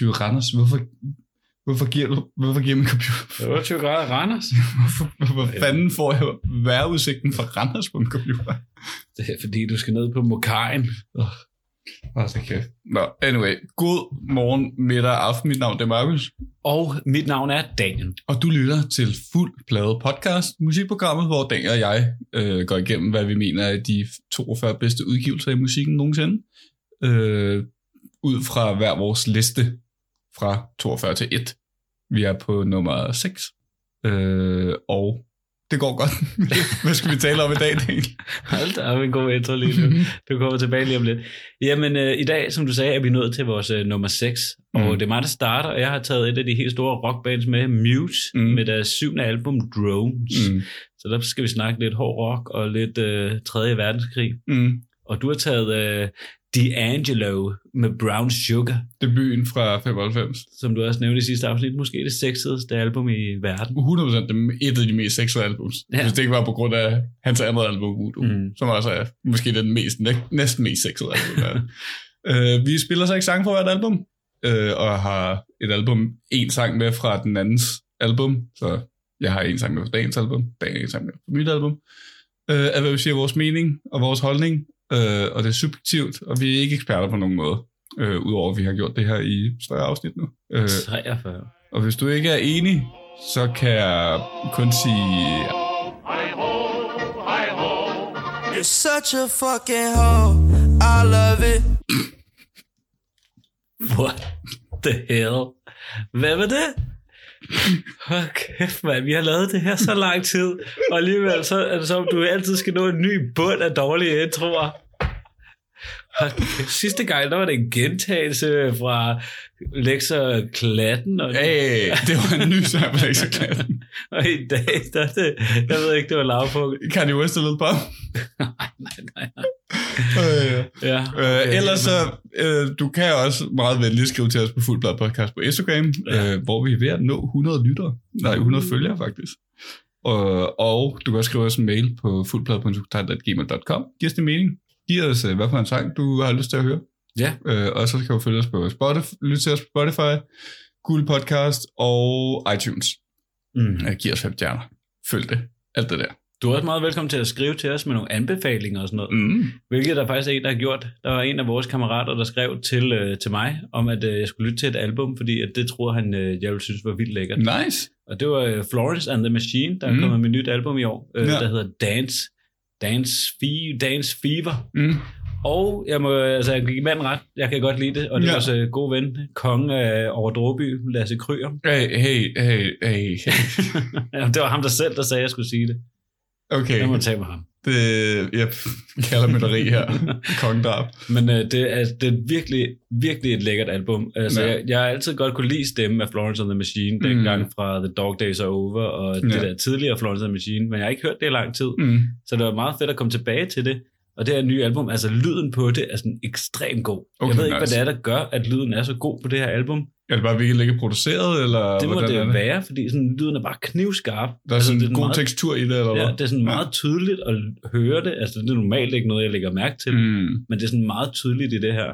28 Randers. Hvorfor, hvorfor, giver, du, hvorfor giver min computer? 28 grader Randers. Hvorfor, hvor fanden får jeg vejrudsigten fra Randers på min computer? Det er fordi, du skal ned på Mokajen. Åh, så kæft. Nå, anyway. God morgen, middag og aften. Mit navn er Markus. Og mit navn er Daniel. Og du lytter til Fuld Plade Podcast, musikprogrammet, hvor Daniel og jeg øh, går igennem, hvad vi mener er de 42 bedste udgivelser i musikken nogensinde. Øh, ud fra hver vores liste fra 42 til 1. Vi er på nummer 6. Øh, og det går godt. hvad skal vi tale om i dag, Daniel? Hold da op, en god intro lige nu. Du kommer tilbage lige om lidt. Jamen, øh, i dag, som du sagde, er vi nået til vores øh, nummer 6. Og Mm. det er mig, der starter, og jeg har taget et af de helt store rockbands med, Mute, Mm. med deres syvende album, Drones. Mm. Så der skal vi snakke lidt hård rock og lidt øh, 3. verdenskrig. Mm. Og du har taget øh, D'Angelo med Brown Sugar, Debuten fra 95. som du også nævnte i sidste afsnit. Måske det sexede album i verden. 100% det et af de mest seksuelle albums. Ja. Hvis det ikke var på grund af hans andet album, Voodoo, Mm. som også er måske den mest, næ- næsten mest sexede album. uh, vi spiller så ikke sang fra hvert album, uh, og har et album, en sang med fra den andens album, så jeg har en sang med fra dagens album, dagen en sang med fra mit album. Uh, at hvad vi siger, vores mening og vores holdning, uh, og det er subjektivt, og vi er ikke eksperter på nogen måde, uh, udover at vi har gjort det her i større afsnit nu. Uh, 43. og hvis du ikke er enig, så kan jeg kun sige... You're such a fucking hoe. I love it. What the hell? Hvad var det? Hold kæft, mand. Vi har lavet det her så lang tid, og alligevel så er det som, du altid skal nå en ny bund af dårlige introer. Sidste gang, der var det en gentagelse fra og Klatten, og, Hey, det var en ny sang på Lexaklassen. og i dag, der er det, jeg ved ikke, det var lavpunkt. Kanye West er lidt på. nej, nej, nej. Øh, Ja, øh, ellers så, øh, du kan også meget venligt skrive til os på Fuldblad Podcast på Instagram, Ja. øh, hvor vi er ved at nå 100 lyttere. Nej, 100 følgere faktisk. Og, og du kan også skrive os en mail på fuldblad.gmail.com. Giv os det mening. Giv os, øh, hvad for en sang, du har lyst til at høre. Ja. Øh, og så kan du følge os på Spotify, lytte til os på Spotify, Google Podcast og iTunes. Mm. Øh, giv os fem stjerner. Følg det. Alt det der. Du er også meget velkommen til at skrive til os med nogle anbefalinger og sådan noget. Mm. Hvilket der faktisk er en, der har gjort. Der var en af vores kammerater, der skrev til, øh, til mig, om at øh, jeg skulle lytte til et album, fordi at det troede han, øh, jeg ville synes var vildt lækkert. Nice. Og det var øh, Florence and the Machine, der er Mm. kommet med et nyt album i år, øh, Ja. der hedder Dance, Dance, Fe- Dance Fever. Mm. Og jeg må, altså, jeg gik manden ret, jeg kan godt lide det, og det er Ja. også øh, god ven, konge af over Dråby, Lasse Kryer. Hey, hey, hey, hey. ja, det var ham der selv, der sagde, at jeg skulle sige det. Okay, Jeg må tage med ham. det, jeg kalder mytteri her. Kongedrab. Men øh, det, er, det er virkelig, virkelig et lækkert album. Altså, Ja. jeg, jeg har altid godt kunne lide stemmen af Florence and the Machine, Mm. dengang fra The Dog Days Are Over, og det Ja. der tidligere Florence and the Machine, men jeg har ikke hørt det i lang tid. Mm. Så det var meget fedt at komme tilbage til det. Og det her nye album, altså lyden på det er sådan ekstremt god. Okay, jeg ved ikke, nice. hvad det er, der gør, at lyden er så god på det her album. Er det bare virkelig ikke produceret, eller Det må hvordan det være, fordi sådan, lyden er bare knivskarp. Der er sådan det en god meget, tekstur i det, eller Ja, hvad? det er sådan meget tydeligt at høre det. Altså, det er normalt ikke noget, jeg lægger mærke til. Mm. men det er sådan meget tydeligt i det her.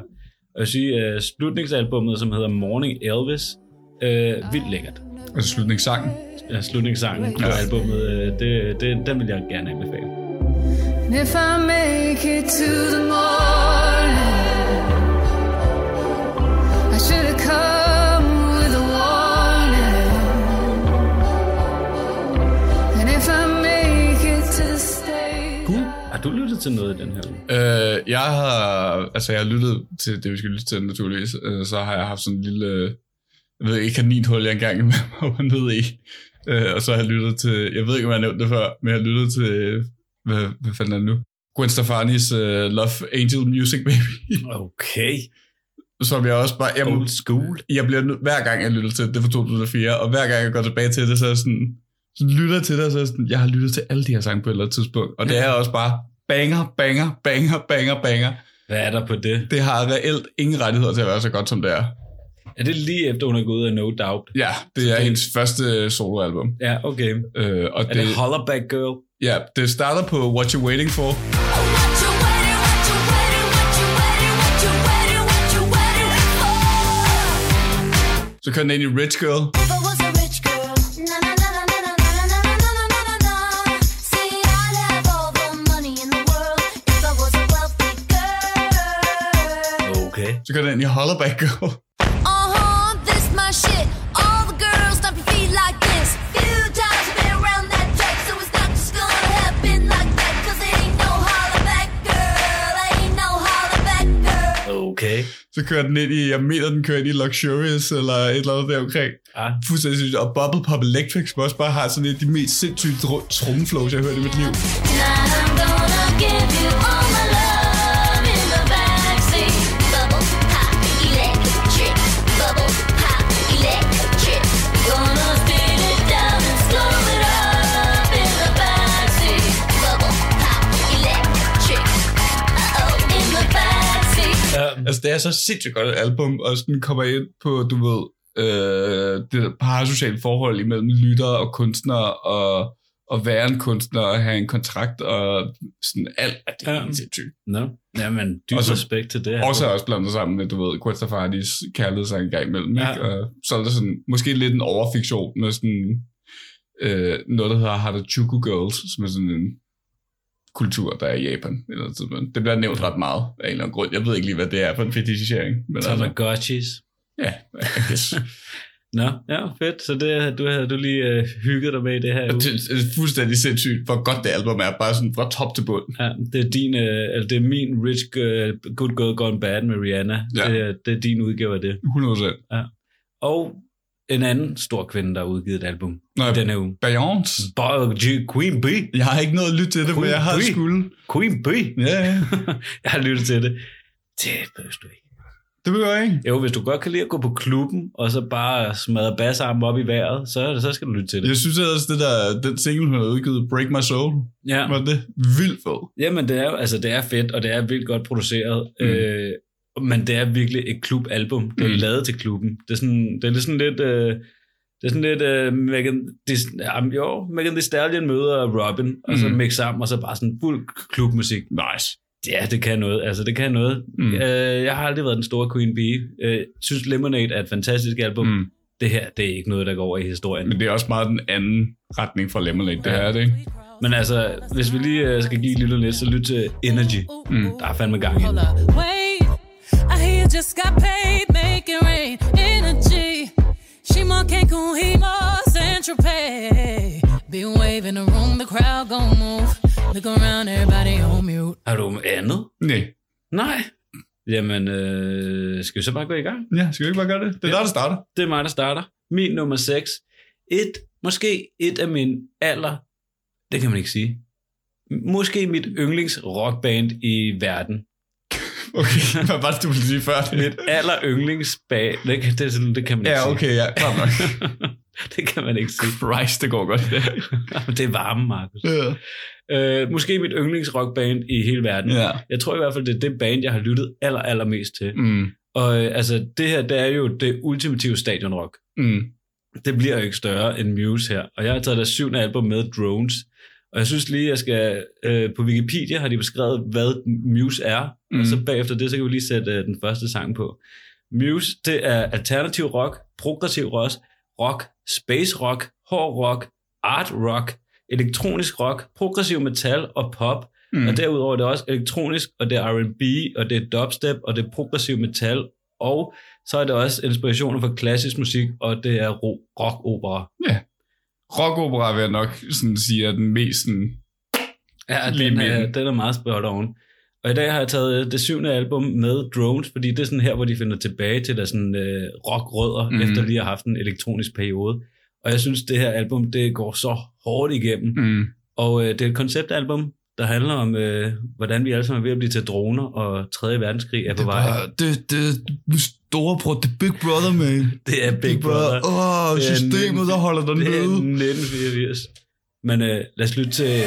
Og jeg siger, uh, slutningsalbummet, som hedder Morning Elvis, uh, vildt lækkert. Altså slutningssangen. Ja, slutningssangen på Ja. albummet, uh, det, det, den vil jeg gerne anbefale. If I make it to the morning, du lyttet til noget i den her uge? Øh, jeg har, altså jeg har lyttet til det, vi skal lytte til naturligvis. Øh, så har jeg haft sådan en lille, jeg ved ikke, kaninhul, jeg engang med mig var nede i. Øh, og så har jeg lyttet til, jeg ved ikke, om jeg har nævnt det før, men jeg har lyttet til, hvad, hvad fanden er det nu? Gwen Stefani's uh, Love Angel Music Baby. Okay. som jeg også bare, jeg, Old school. jeg bliver hver gang jeg lytter til det, det fra 2004, og hver gang jeg går tilbage til det, så er jeg sådan, så lytter til det, og så er jeg sådan, jeg har lyttet til alle de her sange på et eller andet tidspunkt, og det er også bare banger, banger, banger, banger, banger. Hvad er der på det? Det har reelt ingen rettigheder til at være så godt, som det er. Er det lige efter, hun er gået ud af No Doubt? Ja, det er det- hendes første soloalbum. Ja, okay. Øh, og Er det Hollaback Girl? ja, det starter på what you waiting for? Så kører den ind i Rich Girl. Så kører den ind i Hollaback Girl. Uh-huh, this my shit. All the girls stomp your feet like this. Few times been around that track, so it's not just gonna happen like that. Cause it ain't no holler back girl. Ain't no holler back girl. Okay. Så kører den ind i, jeg mener, den kører ind i Luxurious, eller et eller andet der omkring. Ah, Fuldstændig sindssygt. Og Bubble Pop Electric, som også bare har sådan et af de mest sindssyge dr- trommeflows, jeg har hørt i mit liv. Tonight Altså, det er så sindssygt godt et album, og sådan kommer ind på, du ved, øh, det parasociale forhold imellem lyttere og kunstnere, og, og være en kunstner, og have en kontrakt, og sådan alt, at det er Ja. sindssygt. no. Jamen, dyb Og så- respekt til det her. Også også blandet sammen med, du ved, Stefani's kærlighedssang en gang imellem, Ja. ikke? Og så er der sådan, måske lidt en overfiktion med sådan, øh, noget, der hedder Harajuku Girls, som er sådan en kultur, der er i Japan. Eller sådan, noget. det bliver nævnt ret meget af en eller anden grund. Jeg ved ikke lige, hvad det er for en fetishering. Men altså, Tamagotchis. ja, I guess. Nå, ja, fedt. Så det, du havde du lige øh, hygget dig med i det her uge. det, er fuldstændig sindssygt, hvor godt det album er, bare sådan fra top til bund. Ja, det er din, øh, eller det er min Rich uh, Good Girl Gone Bad med Rihanna. Ja. Det, er, det er din udgave af det. 100%. Og en anden stor kvinde, der har udgivet et album Nå, denne uge. Beyoncé. G- Queen Bee. Jeg har ikke noget at lytte til det, men jeg har Queen. skulle. Queen Bee. Ja, ja. jeg har lyttet til det. Det behøver du ikke. Det vil jeg ikke. Jo, hvis du godt kan lide at gå på klubben, og så bare smadre bassarmen op i vejret, så, så skal du lytte til det. Jeg synes ellers, det der, den single, hun har udgivet, Break My Soul, Ja. var det vildt fed. Jamen, det er, altså, det er fedt, og det er vildt godt produceret. Mm. Øh, men det er virkelig et klubalbum. Det er Mm. lavet til klubben. Det er sådan, det er sådan lidt... Øh, det er sådan lidt uh, Megan, Thee- jamen, jo, Megan Thee Stallion møder Robin, og så Mm. mix sammen, og så bare sådan fuld klubmusik. Nice. Ja, det kan noget. Altså, det kan noget. Mm. Øh, jeg har aldrig været den store Queen Bee. Øh, synes Lemonade er et fantastisk album. Mm. Det her, det er ikke noget, der går over i historien. Men det er også meget den anden retning fra Lemonade, det Ja. her er det, ikke? Men altså, hvis vi lige skal give lytter lidt, så lyt til Energy. Mm. Der er fandme gang i den. Just got paid, make it rain. Energy. Shima Cancun, Hemo, Central Pay. Be waving the room, the crowd gon' move. Look around, everybody on mute. Har du andet? Nej. Nej. Jamen, øh, skal vi så bare gå i gang? Ja, skal vi ikke bare gøre det? Det er Ja. der, der starter. Det er mig, der starter. Min nummer 6. Et, måske et af mine aller, det kan man ikke sige, måske mit yndlings rockband i verden. Okay, hvad var det, du ville sige før? Mit aller yndlingsband, det, kan- det, er sådan, det kan man ikke Ja, sige. okay, ja, klart nok. det kan man ikke sige. Christ, det går godt det er varme, Markus. Ja. Øh, måske mit yndlingsrockband i hele verden. ja. Jeg tror i hvert fald, det er det band, jeg har lyttet aller, allermest til. Mm. Og øh, altså, det her, det er jo det ultimative stadionrock. Mm. Det bliver jo ikke større end Muse her. Og jeg har taget deres syvende album med, Drones. Og jeg synes lige, jeg skal... Øh, på Wikipedia har de beskrevet, hvad Muse er. Mm. Mm. Og så bagefter det, så kan vi lige sætte øh, den første sang på. Muse, det er alternativ rock, progressiv rock, rock, space rock, hård rock, art rock, elektronisk rock, progressiv metal og pop. Mm. Mm. Og derudover er det også elektronisk, og det er R&B, og det er dubstep, og det er progressiv metal, og så er det også inspirationer fra klassisk musik, og det er ro- rock-opera. Rockopera vil jeg nok sådan sige er den mest sådan... Ja, Lige den er, den er meget spot on. Og i dag har jeg taget øh, det syvende album med Drones, fordi det er sådan her, hvor de finder tilbage til deres sådan, øh, rockrødder, mm. efter lige at have haft en elektronisk periode. Og jeg synes, det her album, det går så hårdt igennem. Mm. Og øh, det er et konceptalbum, der handler om, øh, hvordan vi alle sammen er ved at blive til droner, og 3. verdenskrig er på Det er vej. bare, det, det store bror, det er Big Brother, man. Det er Big Brother. Åh, oh, Det systemet, der holder dig Det er nede. 1984. Men øh, lad os lytte til...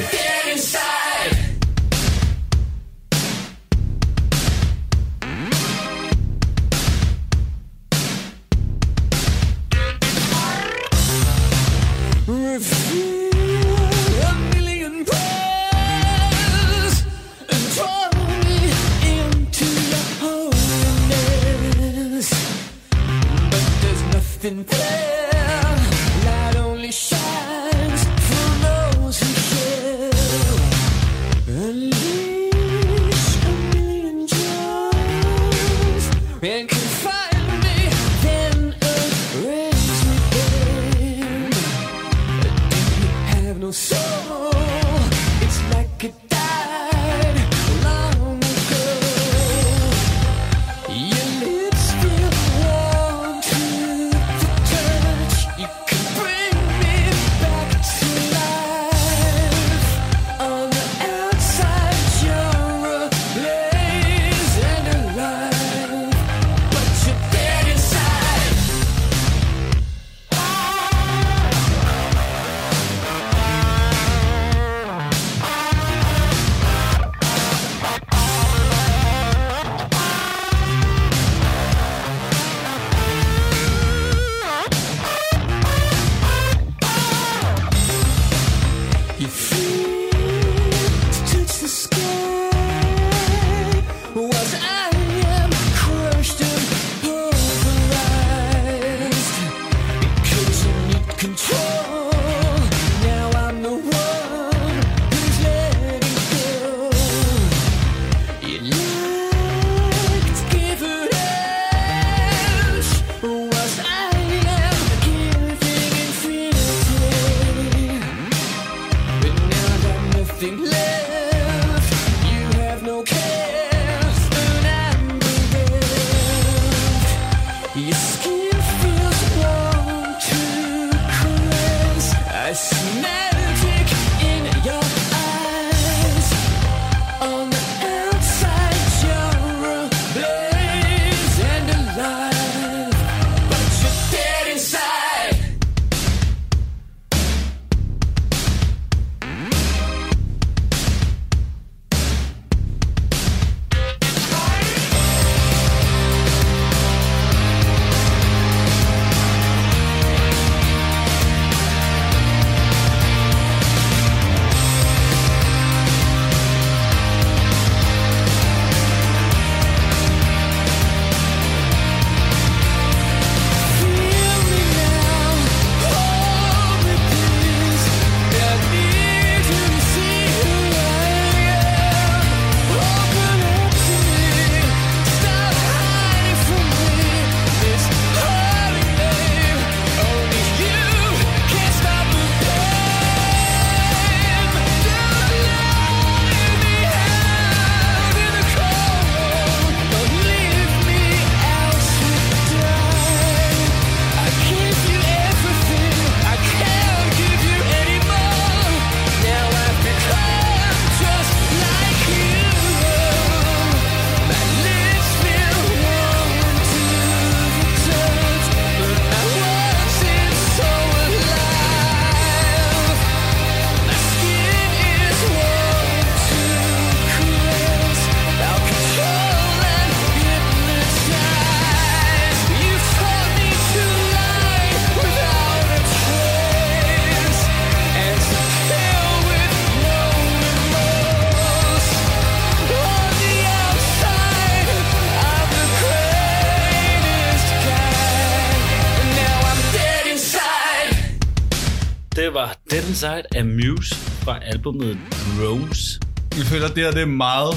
Dead Inside af Muse fra albumet Drones. Jeg føler, at det her det er meget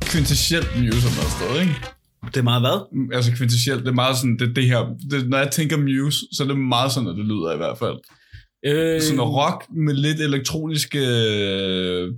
kvintessielt Muse om noget sted, ikke? Det er meget hvad? Altså kvintessielt, det er meget sådan, det, det her, det, når jeg tænker Muse, så er det meget sådan, at det lyder i hvert fald. Øh, Sådan rock med lidt elektroniske øh,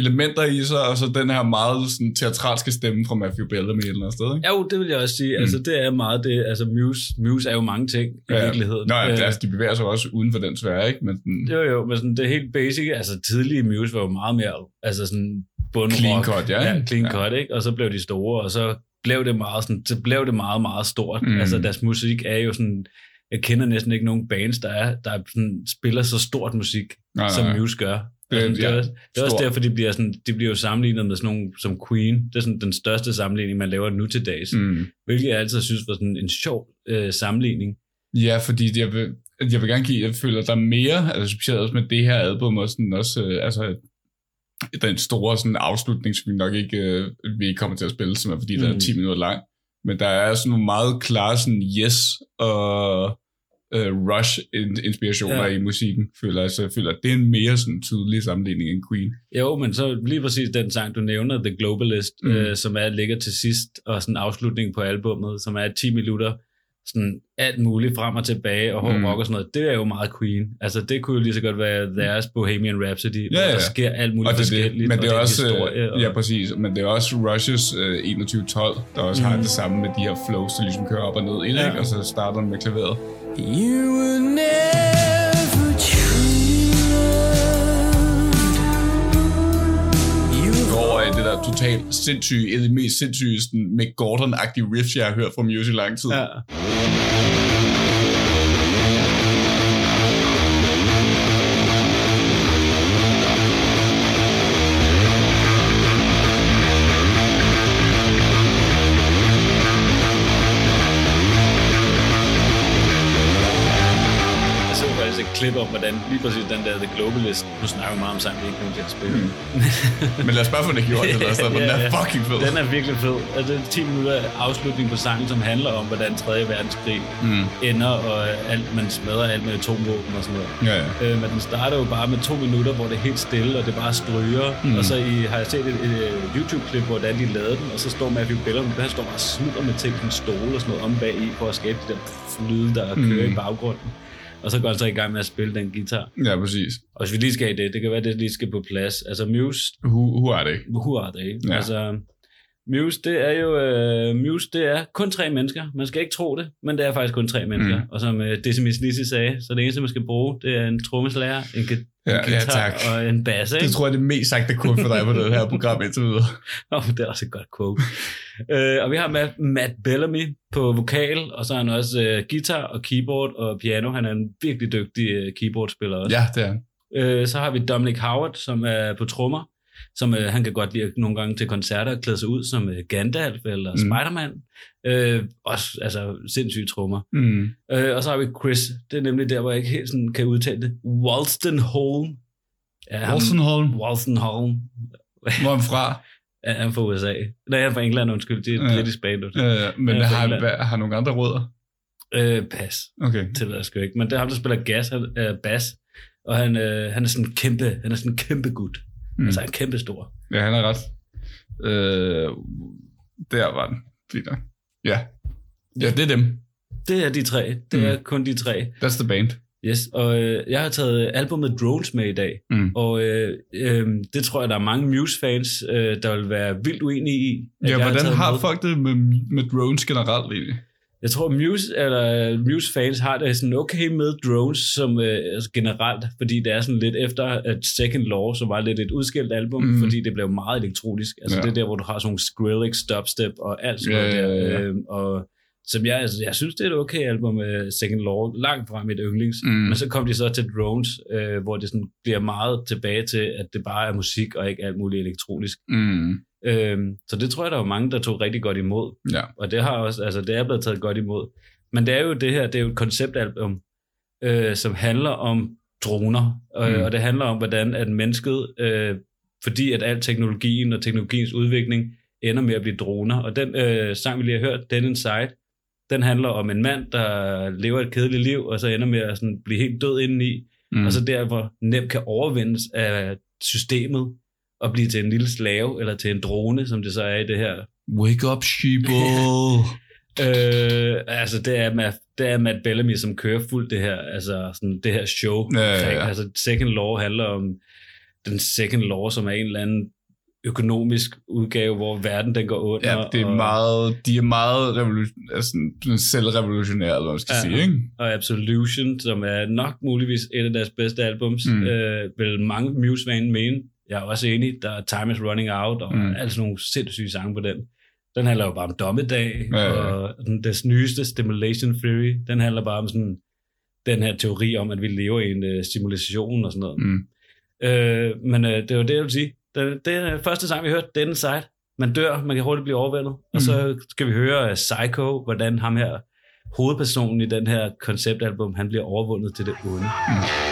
elementer i sig, og så den her meget sådan, teatralske stemme fra Matthew Bellamy eller andet sted, ikke? Jo, det vil jeg også sige. Mm. Altså, det er meget det. Altså, Muse, Muse er jo mange ting i virkeligheden. Nå, ja, Øh, altså, de bevæger sig også uden for den sfære, ikke? Men sådan, Jo, jo, men sådan, det er helt basic. Altså, tidlige Muse var jo meget mere, altså sådan bundrock. Clean cut, ja, ja ikke? clean Ja. cut, ikke? Og så blev de store, og så blev det meget, sådan, så blev det meget, meget stort. Mm. Altså, deres musik er jo sådan, jeg kender næsten ikke nogen bands, der, er, der er sådan, spiller så stort musik, nej, som nej. Muse gør. Det- Det, det, er, ja, også- det er også derfor, de bliver, sådan, de bliver jo sammenlignet med sådan nogle som Queen. Det er sådan den største sammenligning, man laver nu til dags. Mm. Hvilket jeg altid synes var sådan en sjov øh, sammenligning. Ja, fordi jeg vil, jeg vil gerne give, jeg føler, der er mere, altså specielt også med det her album, og sådan også, øh, altså, den store sådan afslutning, som vi nok ikke, øh, vi kommer til at spille, som er fordi, mm. der er Mm. 10 minutter lang. Men der er sådan nogle meget klare sådan yes og øh, rush in- inspirationer ja. Ja. i musikken, føler jeg. Så jeg føler, at det er en mere sådan tydelig sammenligning end Queen. Jo, men så lige præcis den sang, du nævner, The Globalist, Mm. øh, som er ligger til sidst, og sådan en afslutning på albummet, som er 10 minutter, sådan alt muligt frem og tilbage, og hård Mm. rock og sådan noget, det er jo meget Queen. Altså, det kunne jo lige så godt være deres Bohemian Rhapsody, hvor ja. der sker alt muligt Og det, forskelligt, det, men det er og også, en historie. øh, og, ja præcis, men det er også Rushes øh, 2112, der også mm. har det samme med de her flows, der ligesom kører op og ned Ja. ikke? og så starter den med klaveret. Totalt sindssyge, et af de mest sindssyge sådan Mick Gordon-agtige riffs, jeg har hørt fra Muse i lang tid. ja. Klip om, hvordan lige præcis den der The Globalist, nu snakker vi meget om sang, vi ikke kommer til at spille. Mm. Men lad os bare få det gjort, det der, så, for den er fucking fed. Den er virkelig fed. Altså, det er 10 minutter afslutning på sangen, som handler om, hvordan 3. verdenskrig Mm. ender, og alt, man smadrer alt med atomvåben og sådan noget. Ja, ja. Øh, men den starter jo bare med to minutter, hvor det er helt stille, og det bare stryger. Mm. Og så i, har jeg set et, et, et YouTube-klip, hvordan de lavede den, og så står Matthew Bellamy, han står bare og smider med ting, en stole og sådan noget om bag i, for at skabe de der lyde, der kører Mm. i baggrunden. Og så går han så i gang med at spille den guitar. ja, præcis. Og hvis vi lige skal have det, det kan være, det lige skal på plads. Altså Muse, Who, who er det ikke? who are they? Ja. Altså, Muse, det er jo øh, Muse, det er kun tre mennesker. Man skal ikke tro det, men det er faktisk kun tre mennesker. Mm. Og som øh, Decimus Lissi sagde, så det eneste, man skal bruge, det er en trommeslager, en, Ja, en ja, tak. og en bass. Ikke? Det tror jeg er det mest sagte kun for dig på det her program indtil videre. Oh, det er også et godt quote. øh, og vi har Matt, Matt Bellamy på vokal, og så har han også øh, guitar og keyboard og piano. Han er en virkelig dygtig øh, keyboardspiller også. Ja, det er han. Øh, så har vi Dominic Howard, som er på trommer, som øh, han kan godt lide nogle gange til koncerter at klæde sig ud som øh, Gandalf eller Mm. Spider-Man. Øh, også altså sindssyge trommer. Mm. Øh, og så har vi Chris, det er nemlig der, hvor jeg ikke helt sådan kan udtale det. Walstenholm. Ja, Wolstenholm. Walstenholm. Hvor er han fra? Ja, han er fra USA. Nej, han er fra England, undskyld. Det er et Ja. britisk band. Men Ja, fra har, hvad, har nogle andre rødder? Øh, pas. Okay. Det ved jeg sgu ikke. Men det er ham, der spiller gas, han, øh, bass. Og han, øh, han er sådan en kæmpe, han er sådan en kæmpe gut. Mm. Altså, er kæmpe stor. Ja, han er ret. Øh, der var den. Nok. Ja. Ja, det er dem. Det er de tre. Det Mm. er kun de tre. That's the band. Yes, og øh, jeg har taget albumet Drones med i dag. Mm. Og øh, øh, det tror jeg, der er mange Muse-fans, øh, der vil være vildt uenige i. Ja, hvordan har med. folk det med, med drones generelt egentlig? Jeg tror, Muse, eller Muse-fans har det sådan okay med drones som øh, altså generelt, fordi det er sådan lidt efter at Second Law, som var lidt et udskilt album, Mm. fordi det blev meget elektronisk. Altså Ja. det er der, hvor du har sådan nogle Skrillex, dubstep og alt sådan Ja, noget der. ja, ja. Øh, og som jeg, altså, jeg synes, det er et okay album med Second Law, langt fra mit yndlings. Mm. Men så kom de så til Drones, øh, hvor det sådan bliver meget tilbage til, at det bare er musik og ikke alt muligt elektronisk. Mm. Øhm, så det tror jeg, der var mange, der tog rigtig godt imod. Ja. Og det har også, altså det er blevet taget godt imod. Men det er jo det her, det er jo et konceptalbum, øh, som handler om droner, øh, Mm. og det handler om, hvordan at mennesket, øh, fordi at al teknologien og teknologiens udvikling ender med at blive droner. Og den øh, sang, vi lige har hørt, Den Inside, den handler om en mand, der lever et kedeligt liv, og så ender med at sådan, blive helt død indeni, Mm. og så der, hvor nemt kan overvindes af systemet, og blive til en lille slave, eller til en drone, som det så er i det her Wake up, sheeple. Øh, altså, det er, Matt, det er Matt Bellamy, som kører fuldt det her, altså sådan det her show. Ja, ja, ja. Altså, Second Law handler om den Second Law, som er en eller anden økonomisk udgave, hvor verden den går under. ja, det er og, meget, de er meget revolution, altså, selvrevolutionære, eller hvad man skal Ja. sige, ikke? Og Absolution, som er nok muligvis et af deres bedste albums, Mm. øh, vil mange Muse-fan mene. Jeg er også enig, der er Time is Running Out, og Mm. mm. alt sådan nogle sindssyge sange på den. Den handler jo bare om dommedag, Ja, ja, og den, deres nyeste Stimulation Theory, den handler bare om sådan den her teori om, at vi lever i en uh, simulation og sådan noget. Mm. Øh, men øh, det var det, jeg vil sige. Det, det er første sang, vi hørte, den Inside. Man dør, man kan hurtigt blive overvældet. Mm. Og så skal vi høre uh, Psycho, hvordan ham her, hovedpersonen i den her konceptalbum, han bliver overvundet til det onde. Thank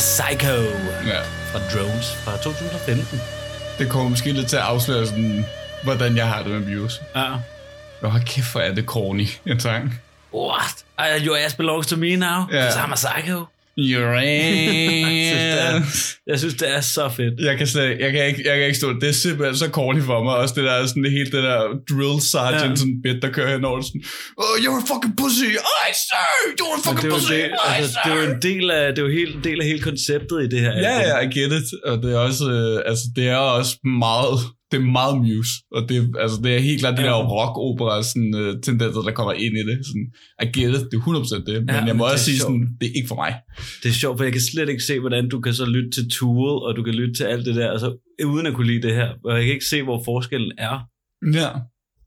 Psycho Ja. fra Drones fra 2015. Det kommer måske lidt til at afsløre sådan, hvordan jeg har det med Muse. Ja. Nå, hold kæft, hvor er det corny, en sang. What? Uh, your ass belongs to me now? Ja. Because I'm a psycho. Your ass. Jeg synes, det er så fedt. Jeg kan, slet, jeg, kan ikke, jeg kan ikke stå det. Det er simpelthen så corny for mig. Også det der, sådan det hele det der drill sergeant, Ja. sådan bit, der kører henover. Sådan, oh, you're a fucking pussy. I say, you're a fucking det er, pussy. det, altså, det er jo en del af, det er jo helt, en del af hele konceptet i det her. Ja, ja, I get it. Og det er også, øh, altså, det er også meget, det er meget Muse. Og det, altså, det er helt klart de Ja. der rock-opera sådan, uh, tendenser, der kommer ind i det. Sådan, I get it, det er 100% det. Men Ja, jeg må også sige, sjovt. sådan, det er ikke for mig. Det er sjovt, for jeg kan slet ikke se, hvordan du kan så lytte til Tool, og du kan lytte til alt det der, altså, uden at kunne lide det her. Og jeg kan ikke se, hvor forskellen er. Ja.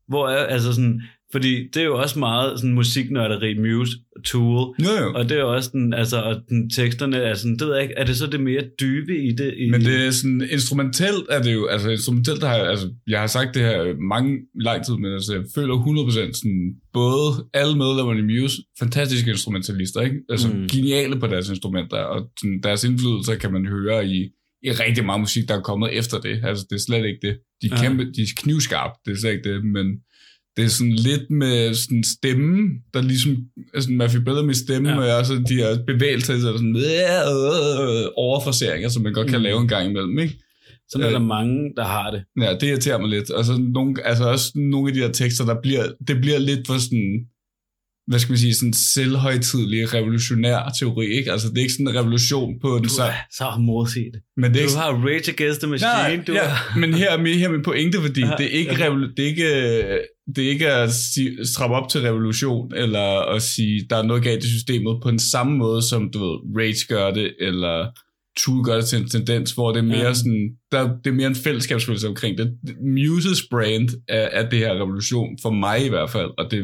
Hvor er, altså sådan, fordi det er jo også meget sådan musiknørderi, Muse, Tool, Jo, jo. og det er jo også den, altså, og den teksterne er sådan, det ved jeg ikke, er det så det mere dybe i det? I, Men det er sådan, instrumentelt er det jo, altså instrumentelt har jeg, altså, jeg har sagt det her mange lang tid, men altså, jeg føler 100% sådan, både alle medlemmerne i Muse, fantastiske instrumentalister, ikke? Altså Mm. geniale på deres instrumenter, og sådan, deres indflydelse kan man høre i, i rigtig meget musik, der er kommet efter det. Altså, det er slet ikke det. De er, Ja. kæmpe, de er knivskarpe, det er slet ikke det, men det er sådan lidt med sådan stemme, der ligesom, altså Matthew Bellamy stemme, Ja. og også de her bevægelser, så er der sådan øh, overforseringer, som man godt kan Mm. lave en gang imellem, ikke? sådan er der øh, mange, der har det. Ja, det irriterer mig lidt. Og så nogle, altså også nogle af de her tekster, der bliver, det bliver lidt for sådan, hvad skal man sige, sådan selvhøjtidlig revolutionær teori, ikke? Altså det er ikke sådan en revolution på den så, så modsigt. men det er Du ikke har Rage Against the Machine, Nej, du ja, har... men her er min, her er min pointe, fordi Ja, ja, det er ikke, ja. revol- det er ikke, det er ikke at sige, stramme op til revolution, eller at sige, der er noget galt i systemet på den samme måde, som du ved, Rage gør det, eller Tool gør det til en tendens, hvor det er mere Ja. sådan, der, det er mere en fællesskabsfølelse omkring det. Muses brand er, er det her revolution, for mig i hvert fald, og det er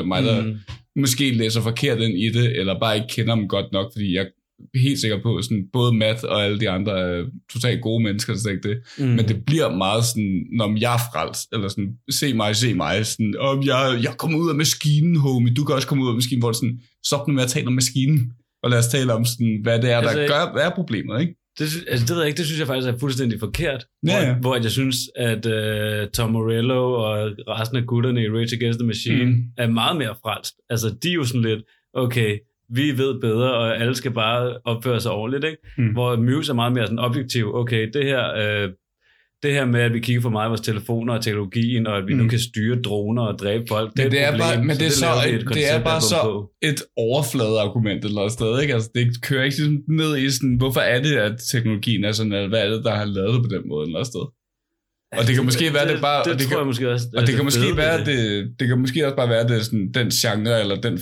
100% mig, der Mm. måske læser forkert ind i det, eller bare ikke kender dem godt nok, fordi jeg helt sikker på, sådan, både Matt og alle de andre er totalt gode mennesker, er slet ikke det. Mm. Men det bliver meget sådan, når jeg er frelst, eller sådan, se mig, se mig, sådan, om jeg, jeg kommer ud af maskinen, homie, du kan også komme ud af maskinen, hvor det sådan, stop nu med at tale om maskinen, og lad os tale om, sådan, hvad det er, der Altså, gør, hvad er problemet, ikke? Det, altså, det ved jeg ikke, det synes jeg faktisk er fuldstændig forkert. Ja, hvor, ja. hvor jeg synes, at uh, Tom Morello og resten af gutterne i Rage Against the Machine. Mm. er meget mere frelst. Altså, de er jo sådan lidt, okay, vi ved bedre, og alle skal bare opføre sig ordentligt, ikke? Mm. Hvor Muse er meget mere sådan objektiv. Okay, det her, øh, det her med, at vi kigger for meget på vores telefoner og teknologien, og at vi mm. nu kan styre droner og dræbe folk, det er Men det et er problem. bare- men det er så- vi et det er bare så- et overfladeargument eller et sted, ikke? Altså, det kører ikke ligesom ned i sådan, hvorfor er det, at teknologien er sådan, eller hvad er det, der har lavet det på den måde eller et sted? Og det kan måske være, det bare... Det, og det tror kan, jeg måske også. Og det kan fede måske være, det, det kan måske også bare være, det sådan, den genre, eller den,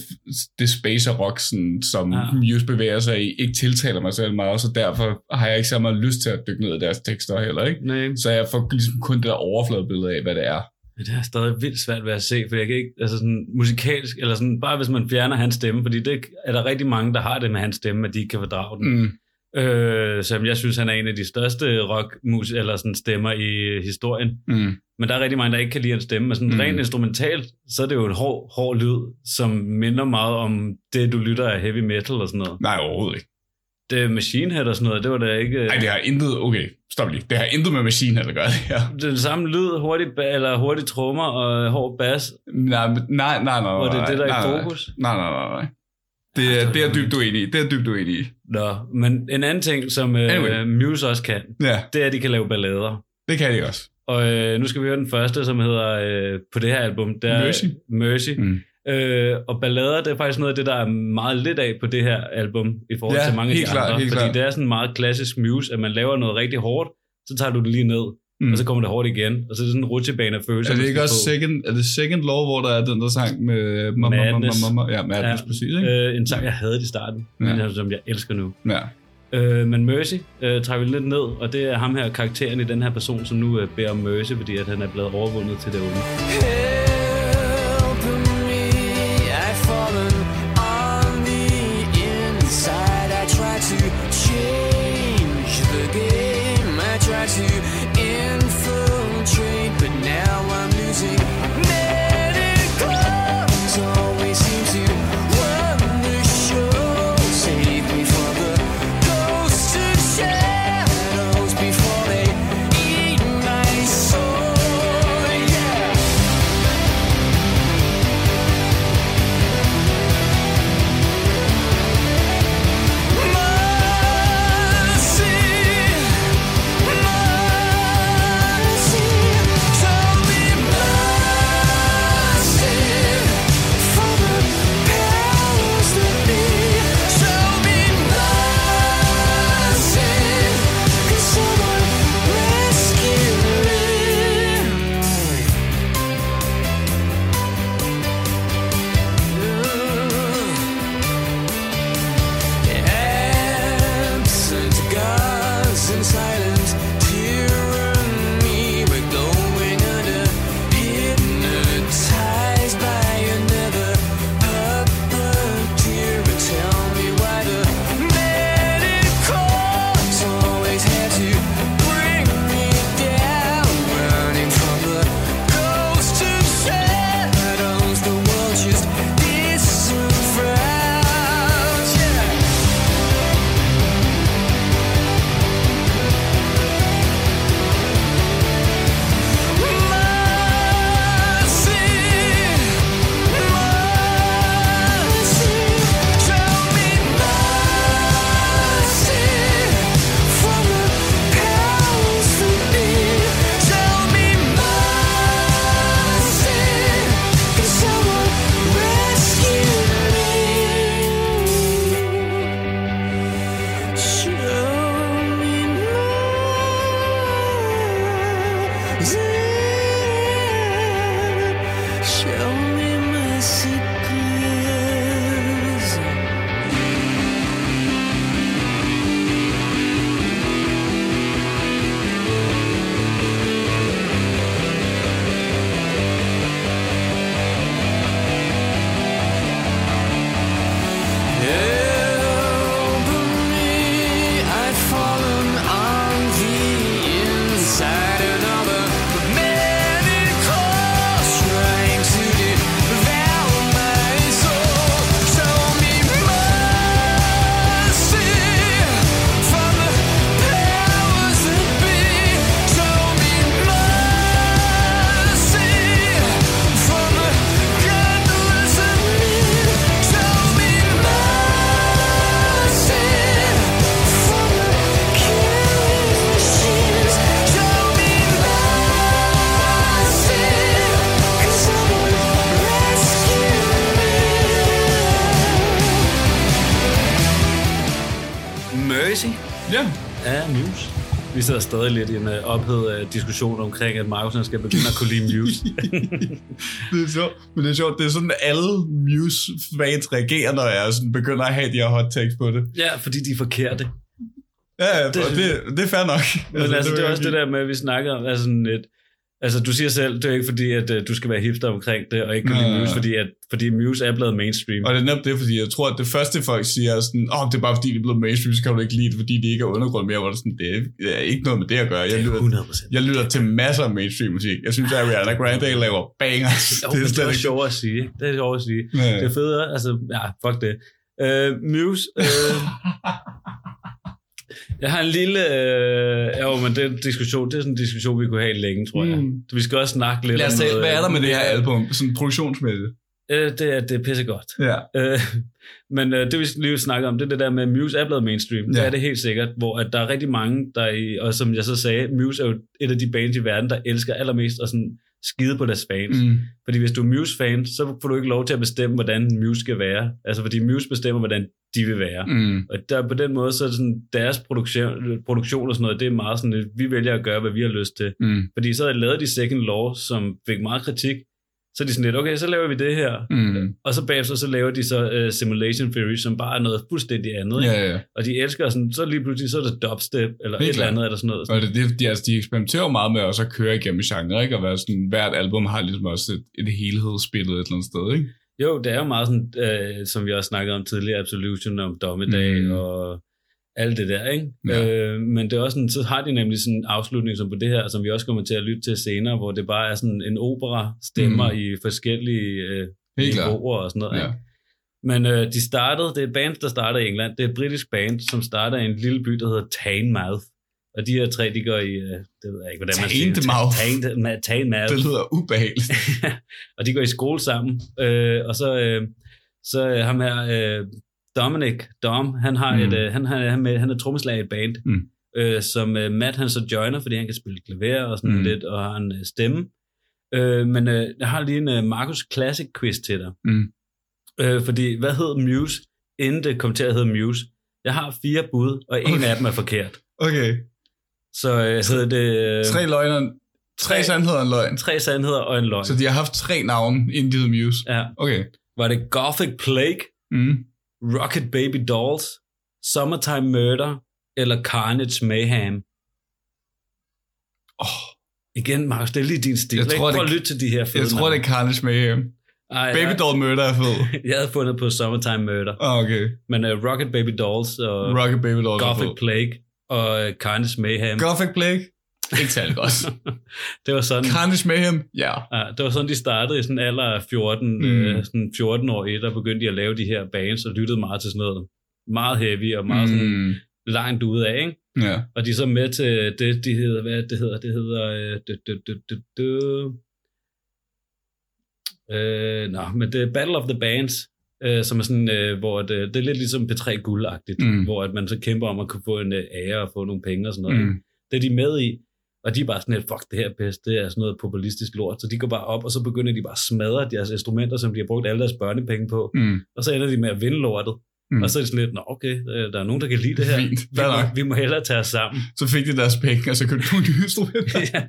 det space rock, sådan, som ja. Muse bevæger sig i, ikke tiltaler mig selv meget, så derfor har jeg ikke så meget lyst til at dykke ned i deres tekster heller, ikke? Nej, Så jeg får ligesom kun det der overfladebillede af, hvad det er. Men det er stadig vildt svært ved at se, for jeg kan ikke, altså sådan musikalsk, eller sådan, bare hvis man fjerner hans stemme, fordi det er der rigtig mange, der har det med hans stemme, at de ikke kan fordrage den. Mm. Øh, som jeg synes, han er en af de største rockmus eller sådan stemmer i historien. Mm. Men der er rigtig mange, der ikke kan lide hans stemme. Men sådan Mm. rent instrumentalt, så er det jo en hård, hård lyd, som minder meget om det, du lytter af heavy metal og sådan noget. Nej, overhovedet ikke. Det er Machine Head og sådan noget, det var da ikke... Nej, det har intet... Okay, stop lige. Det har intet med Machine Head at gøre, det her. den samme lyd, hurtig, ba- eller hurtig trommer og hård bas, Nej, men- nej, nej, nej. hvor det er nej, det, der er nej, i nej. fokus. Nej, nej, nej, nej. Det er, det det er dybt uenig i. Det er dybt uenig i. Nå, men en anden ting, som øh, Anyway. Muse også kan, Ja, det er, at de kan lave ballader. det kan de også. Og øh, nu skal vi høre den første, som hedder øh, på det her album. Det er, Mercy. Mercy. Mm. Øh, og ballader, det er faktisk noget af det, der er meget lidt af på det her album, i forhold Ja, til mange af de klart, andre. fordi klart. det er sådan meget klassisk Muse, at man laver noget rigtig hårdt, så tager du det lige ned, Mm. og så kommer det hårdt igen. Og så er det sådan en rutsjebane af følelser. Er det ikke også på. second, er det second law, hvor der er den der sang med mamma, mamma, Madness. mamma? Ja, Madness, ja. præcis, ikke? Øh, en sang, jeg havde i starten, Ja. men som jeg elsker nu. Ja. Øh, men Mercy øh, trækker vi lidt ned, og det er ham her, karakteren i den her person, som nu øh, beder om Mercy, fordi at han er blevet overvundet til det onde. Help stadig lidt en uh, ophedet uh, diskussion omkring, at Markus skal begynde at kunne lide Muse. Det er sjovt. Men det er sjovt, det er sådan, alle Muse-fans reagerer, når jeg sådan begynder at have de her hot takes på det. ja, fordi de er forkerte. Ja, ja, Det- det, det, er fair nok. Men altså, altså, det er også det der med, at vi snakker om, altså sådan et, altså du siger selv, det er ikke fordi, at uh, du skal være hipster omkring det, og ikke kunne lide Muse, fordi, at, fordi Muse er blevet mainstream. Og det er netop det, fordi jeg tror, at det første folk siger er sådan, åh, oh, det er bare fordi, det er blevet mainstream, så kan du ikke lide det, fordi det ikke er undergrund mere, hvor det er sådan, det er, det er ikke noget med det at gøre. Jeg er lytter, 100%. jeg lytter til masser af mainstream musik. Jeg synes, at Ariana Grande laver bangers. Jo, det, er det er sjovt at sige. Det er sjovt at sige. Ja. Det er federe, altså, ja, fuck det. Uh, Muse, uh, jeg har en lille, uh, jo, men det er en diskussion, det er sådan en diskussion, vi kunne have længe, tror jeg. Mm. Vi skal også snakke lidt Lad os om tage, noget, hvad er der med det her album, sådan produktionsmæssigt? Øh, det, er, det er pissegodt. Ja. Øh, men øh, det vi lige vil snakke om, det er det der med, at Muse er blevet mainstream. Ja. Ja. Det er det helt sikkert, hvor at der er rigtig mange, der i, og som jeg så sagde, Muse er jo et af de bands i verden, der elsker allermest at sådan skide på deres fans. Mm. Fordi hvis du er Muse-fan, så får du ikke lov til at bestemme, hvordan Muse skal være. Altså fordi Muse bestemmer, hvordan de vil være. Mm. Og der, på den måde, så er sådan, deres produktion, produktion og sådan noget, det er meget sådan, at vi vælger at gøre, hvad vi har lyst til. Mm. Fordi så har de lavet de Second Law, som fik meget kritik. Så er de sådan lidt, okay, så laver vi det her. Mm. Og så bagefter så laver de så uh, Simulation Theory, som bare er noget fuldstændig andet. ikke? Ja, ja. Og de elsker sådan, så lige pludselig så er det dubstep, eller Helt et eller andet, eller sådan noget. Og det, de, altså, de eksperimenterer jo meget med også at køre igennem genre, ikke? Og være sådan, hvert album har ligesom også et, et helhedsbillede et eller andet sted, ikke? Jo, det er jo meget sådan, øh, som vi også snakkede om tidligere, Absolution om Dommedag Mm. mm. og alt det der, ikke? Ja. Øh, men det er også sådan, så har de nemlig sådan en afslutning som på det her, som vi også kommer til at lytte til senere, hvor det bare er sådan en opera stemmer Mm. i forskellige øh, niveauer og sådan noget. Ja. Ikke? Men øh, de startede, det er et band, der starter i England. Det er et britisk band, som starter i en lille by, der hedder Teignmouth. Og de her tre, de går i, øh, det ved jeg ikke, hvordan man siger. Teignmouth. Teignmouth. Teignmouth. Det lyder ubehageligt. og de går i skole sammen. Øh, og så, øh, så øh, ham her, øh, Dominic, Dom, han, har Mm. et, øh, han, han, han, med, han er trommeslager i et band, Mm. øh, som øh, Matt han så joiner, fordi han kan spille klaver og sådan Mm. lidt, og har en øh, stemme. Øh, men øh, jeg har lige en øh, Marcus Classic quiz til dig. Mm. Øh, fordi, hvad hed Muse, inden det kom til at hedde Muse? Jeg har fire bud, og en Okay. af dem er forkert. Okay. Så øh, hedder det... Øh, Tre løgner, tre Tre- sandheder og en løgn. tre sandheder og en løgn. Så de har haft tre navne, inden de hed Muse. Ja. Okay. Var det Gothic Plague, Mm. Rocket Baby Dolls, Summertime Murder eller Carnage Mayhem? Oh, Igen, Markus, det er lige din stil. Jeg tror, Prøv at lytte til de her fede jeg tror, det er Carnage Mayhem. Ej, Baby jeg, Doll Murder er fed. jeg havde fundet på Summertime Murder. Oh, okay. Men uh, Rocket Baby Dolls og Rocket Baby Doll er Gothic. Plague og uh, Carnage Mayhem. Gothic Plague? Ikke særlig godt. det var sådan... Carnage Mayhem? Ja. Ja, det var sådan, de startede i sådan en alder af 14, Mm. øh, sådan 14 år et, og begyndte de at lave de her bands, og lyttede meget til sådan noget meget heavy og meget mm. sådan langt ude af, ikke? Ja. Og de er så med til det, de hedder, hvad det hedder, det hedder, øh, det, det, det, det, det, øh, nå, men det er Battle of the Bands, øh, som er sådan, øh, hvor det, det er lidt ligesom P3 guldagtigt, Mm. hvor at man så kæmper om at kunne få en øh, ære og få nogle penge og sådan noget. Mm. Det er de med i, og de er bare sådan lidt, fuck, det her pest, det er sådan noget populistisk lort. Så de går bare op, og så begynder de bare at smadre deres instrumenter, som de har brugt alle deres børnepenge på. Mm. Og så ender de med at vinde lortet. Mm. Og så er det sådan lidt, nå okay, øh, der er nogen, der kan lide det her. Fint, Vi må, vi må hellere tage os sammen. Så fik de deres penge, og så købte nogle nye instrumenter. ja,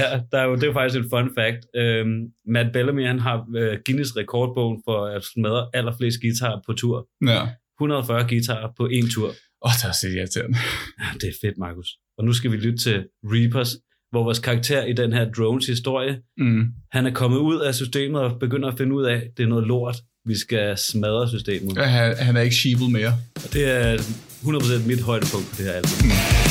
ja der er jo, det er jo faktisk en fun fact. Øhm, Matt Bellamy, han har øh, Guinness rekordbogen for at smadre allerflest guitarer på tur. Ja. 140 guitarer på en tur. Åh, oh, det er så irriterende. Ja, det er fedt, Markus. Og nu skal vi lytte til Reapers, hvor vores karakter i den her drones historie, Mm. han er kommet ud af systemet og begynder at finde ud af, at det er noget lort. Vi skal smadre systemet. Ja, han, han er ikke sheeple mere. Og det er 100% mit højdepunkt på det her album. It's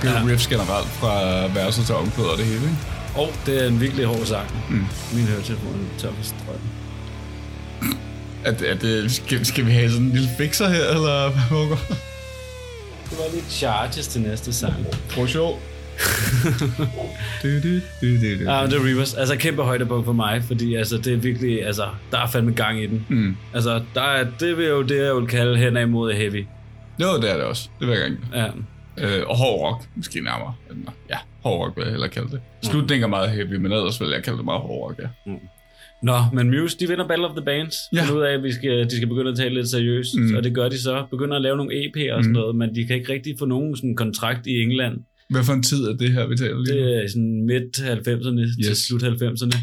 Stærke Ja. ja. riffs generelt fra verset til omkvædet og det hele, ikke? Og det er en virkelig hård sang. Mm. Min høretelefon er tør for strøm. Er, det- er det, skal, skal vi have sådan en lille fixer her, eller hvad foregår? Det var lidt charges til næste sang. Prøv sjov. du, du, du, du, du. Ja, men det er Reavers. Altså kæmpe højdepunkt for mig, fordi altså, det er virkelig, altså, der er fandme gang i den. Mm. Altså, der er, det vil jo det, jeg vil kalde hen imod heavy. Jo, det er det også. Det vil jeg gerne. Ja. Øh, og hård rock, måske nærmere. Ja, hård rock vil jeg hellere kalde det. Slutningen er meget heavy, men ellers vil jeg kalde det meget hård rock, ja. Nå, men Muse, de vinder Battle of the Bands. Ja. Finder ud af, at vi skal, de skal begynde at tale lidt seriøst. Mm. Mm. Og det gør de så. Begynder at lave nogle EP'er og sådan Mm. noget, men de kan ikke rigtig få nogen sådan kontrakt i England. Hvad for en tid er det her, vi taler lige nu? Det er sådan midt 90'erne yes. til slut 90'erne.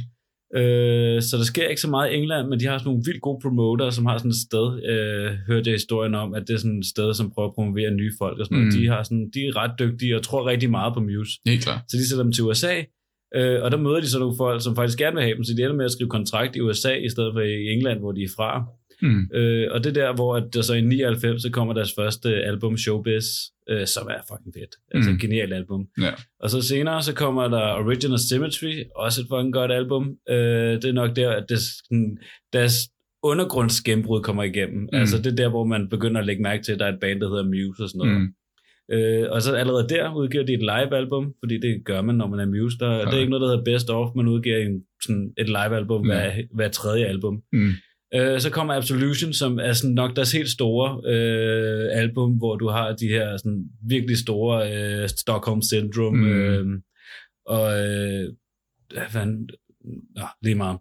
Øh, så der sker ikke så meget i England, men de har sådan nogle vildt gode promoter, som har sådan et sted, øh, hørte jeg historien om, at det er sådan et sted, som prøver at promovere nye folk og sådan noget. Mm. De, har sådan, de er ret dygtige og tror rigtig meget på Muse. Helt klart. Så de sætter dem til USA, øh, og der møder de så nogle folk, som faktisk gerne vil have dem, så de ender med at skrive kontrakt i USA, i stedet for i England, hvor de er fra. Mm. Øh, og det er der, hvor at der så i 99, så kommer deres første album, Showbiz, øh, som er fucking fedt. Altså Mm. et genialt album. Ja. Og så senere, så kommer der Original Symmetry, også et fucking godt album. Øh, det er nok der, at det, sådan, deres undergrundsgennembrud kommer igennem. Mm. Altså det er der, hvor man begynder at lægge mærke til, at der er et band, der hedder Muse og sådan noget. Mm. Øh, og så allerede der udgiver de et live-album, fordi det gør man, når man er Muse. Der, det er ikke noget, der hedder Best Of, man udgiver en, sådan et live-album Ja. hver, hver tredje album. Mm. Øh, så kommer Absolution, som er sådan nok deres helt store øh, album, hvor du har de her sådan virkelig store øh, Stockholm Syndrome, Mm. øh, og øh, hvad nå, lige meget.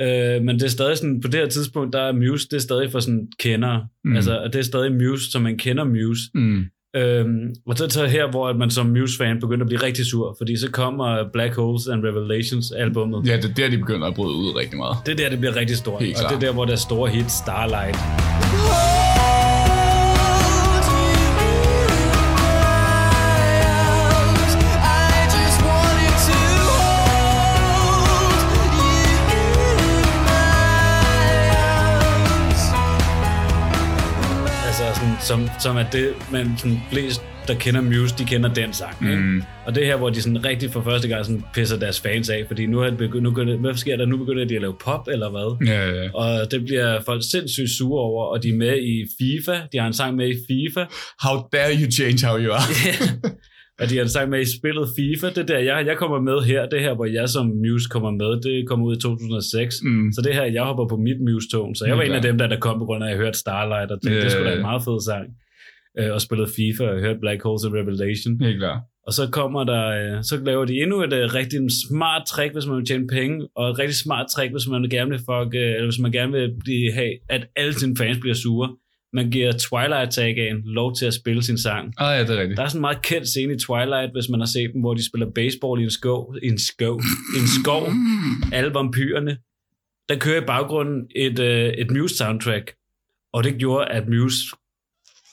Øh, men det er stadig sådan, på det her tidspunkt, der er Muse, det er stadig for sådan kendere. Mm. Mm. Altså, og det er stadig Muse, som man kender Muse. Mm. Øhm, og så er det her, hvor man som Muse-fan begynder at blive rigtig sur, fordi så kommer Black Holes and Revelations albummet. Ja, det er der, de begynder at bryde ud rigtig meget. Det er der, det bliver rigtig stort. Og det er der, hvor der er store hit Starlight. Som, som er det, man sådan, flest, der kender Muse, de kender den sang. Ikke? Mm. Og det er her, hvor de sådan rigtig for første gang sådan pisser deres fans af, fordi nu er det begyndt, nu begynder, hvad sker der? Nu begynder de at lave pop, eller hvad? Ja, ja, ja. Og det bliver folk sindssygt sure over, og de er med i FIFA. De har en sang med i FIFA. How dare you change how you are? at de har sagt med i spillet FIFA. Det er der, jeg, jeg kommer med her. Det her, hvor jeg som Muse kommer med, det kommer ud i 2006. Mm. Så det her, jeg hopper på mit Muse-tog. Så jeg var Helt en af dem, der, der kom på grund af, at jeg hørte Starlight, og tænkte, Ja, det skulle da ja, en ja. meget fed sang. Øh, og spillede FIFA, og hørte Black Holes and Revelation. Helt klart. Og så kommer der, øh, så laver de endnu et øh, rigtig smart trick, hvis man vil tjene penge, og et rigtig smart trick, hvis man gerne vil, fuck, øh, eller hvis man gerne vil blive, have, at alle sine fans bliver sure. Man giver Twilight Sagaen lov til at spille sin sang. Ah, ja, det er rigtigt. Der er sådan en meget kendt scene i Twilight, hvis man har set dem, hvor de spiller baseball i en skov, i en skov, i en skov, alle vampyrerne. Der kører i baggrunden et, øh, et Muse-soundtrack, og det gjorde, at Muse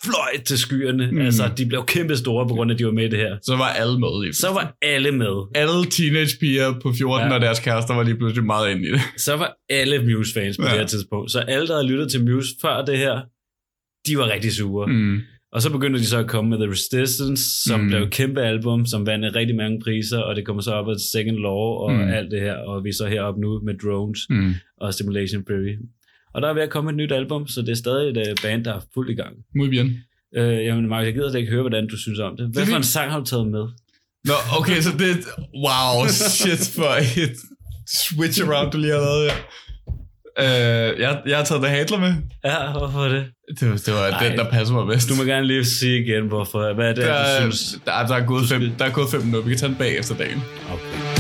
fløj til skyerne. Mm. Altså, de blev kæmpe store, på grund af, at de var med i det her. Så var alle med i Så var alle med. Alle teenagepiger på 14 Ja. og deres kærester var lige pludselig meget inde i det. Så var alle Muse-fans på ja. det her tidspunkt. Så alle, der havde lyttet til Muse før det her, de var rigtig sure. Mm. Og så begyndte de så at komme med The Resistance, som Mm. blev et kæmpe album, som vandt rigtig mange priser, og det kommer så op af Second Law og Mm. alt det her, og vi er så heroppe nu med Drones Mm. og Stimulation Theory. Og der er ved at komme et nyt album, så det er stadig et uh, band, der er fuldt i gang. Muy bien. Uh, jamen, Mark, jeg gider slet ikke høre, hvordan du synes om det. Hvad for en sang har du taget med? Nå, okay, så det... Wow, shit for et switch around, du lige har lavet her. Uh, jeg, jeg har taget The Hatler med. Ja, hvorfor det? Det det var Ej. den, der passer mig bedst. Du må gerne lige sige igen, hvorfor. Hvad er det, der, du synes? der, der, er gået fem, der er gået fem minutter. Vi kan tage den bag efter dagen. Okay.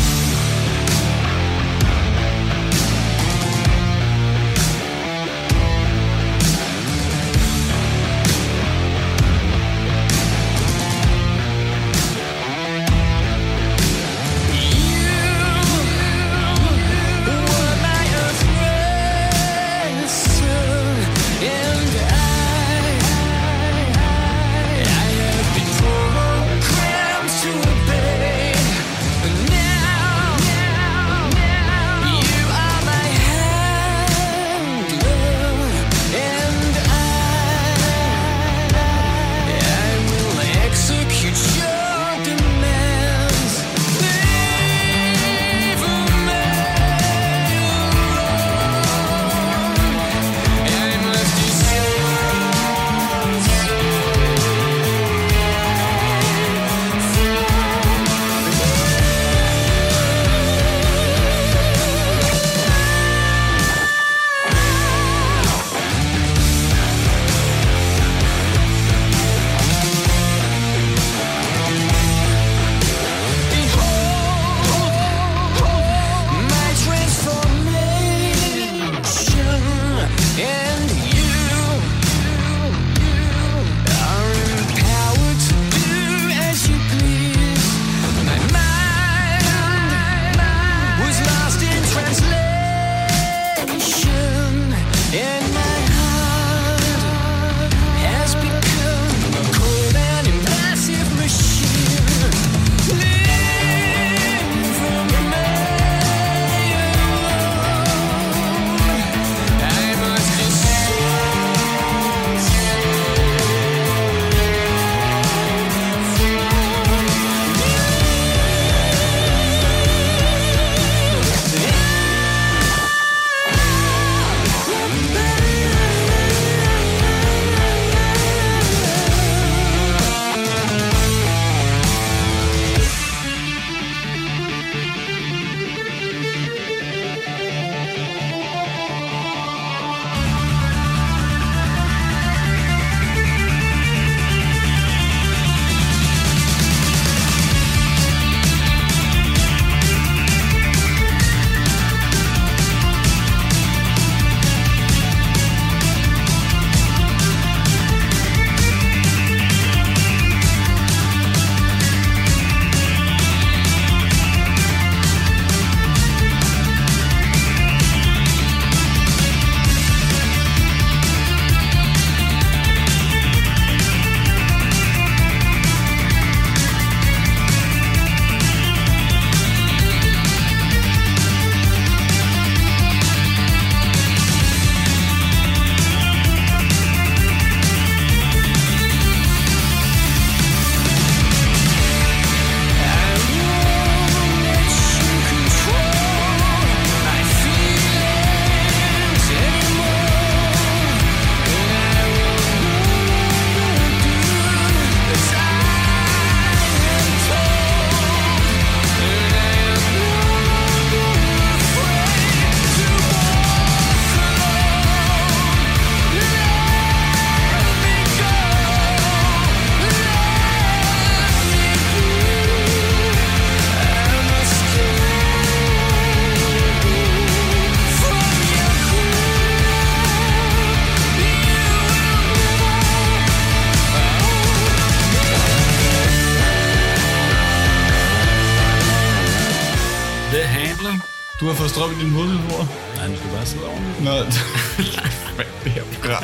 Strøm i din hovedtelefon. Nej, nu skal bare sidde oven. Nå, det her program?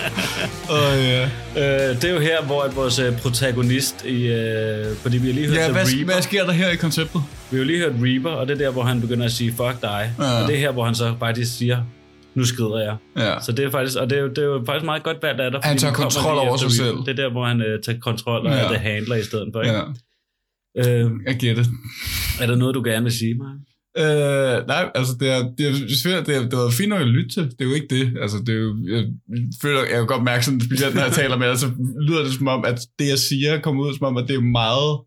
Åh, ja. Øh, det er jo her, hvor vores øh, protagonist, i, øh, fordi vi har lige hørt Ja, The hvad, Reaper. hvad sker der her i konceptet? Vi har jo lige hørt Reaper, og det er der, hvor han begynder at sige, fuck dig. Ja. Og det er her, hvor han så faktisk siger, nu skrider jeg. Ja. Så det er faktisk, og det er, jo, det er jo faktisk meget godt valgt af dig. Han tager den kontrol over sig selv. Det er der, hvor han øh, tager kontrol og Ja. det handler i stedet for. Ikke? ja. Øh, Jeg gætter. er der noget, du gerne vil sige, Mark? Øh, nej, altså det er, det er det er, det er fint nok at lytte til, det er jo ikke det, altså det er jo, jeg føler, jeg kan godt mærke sådan, specielt når jeg taler med dig, så lyder det som om, at det jeg siger kommer ud som om, at det er meget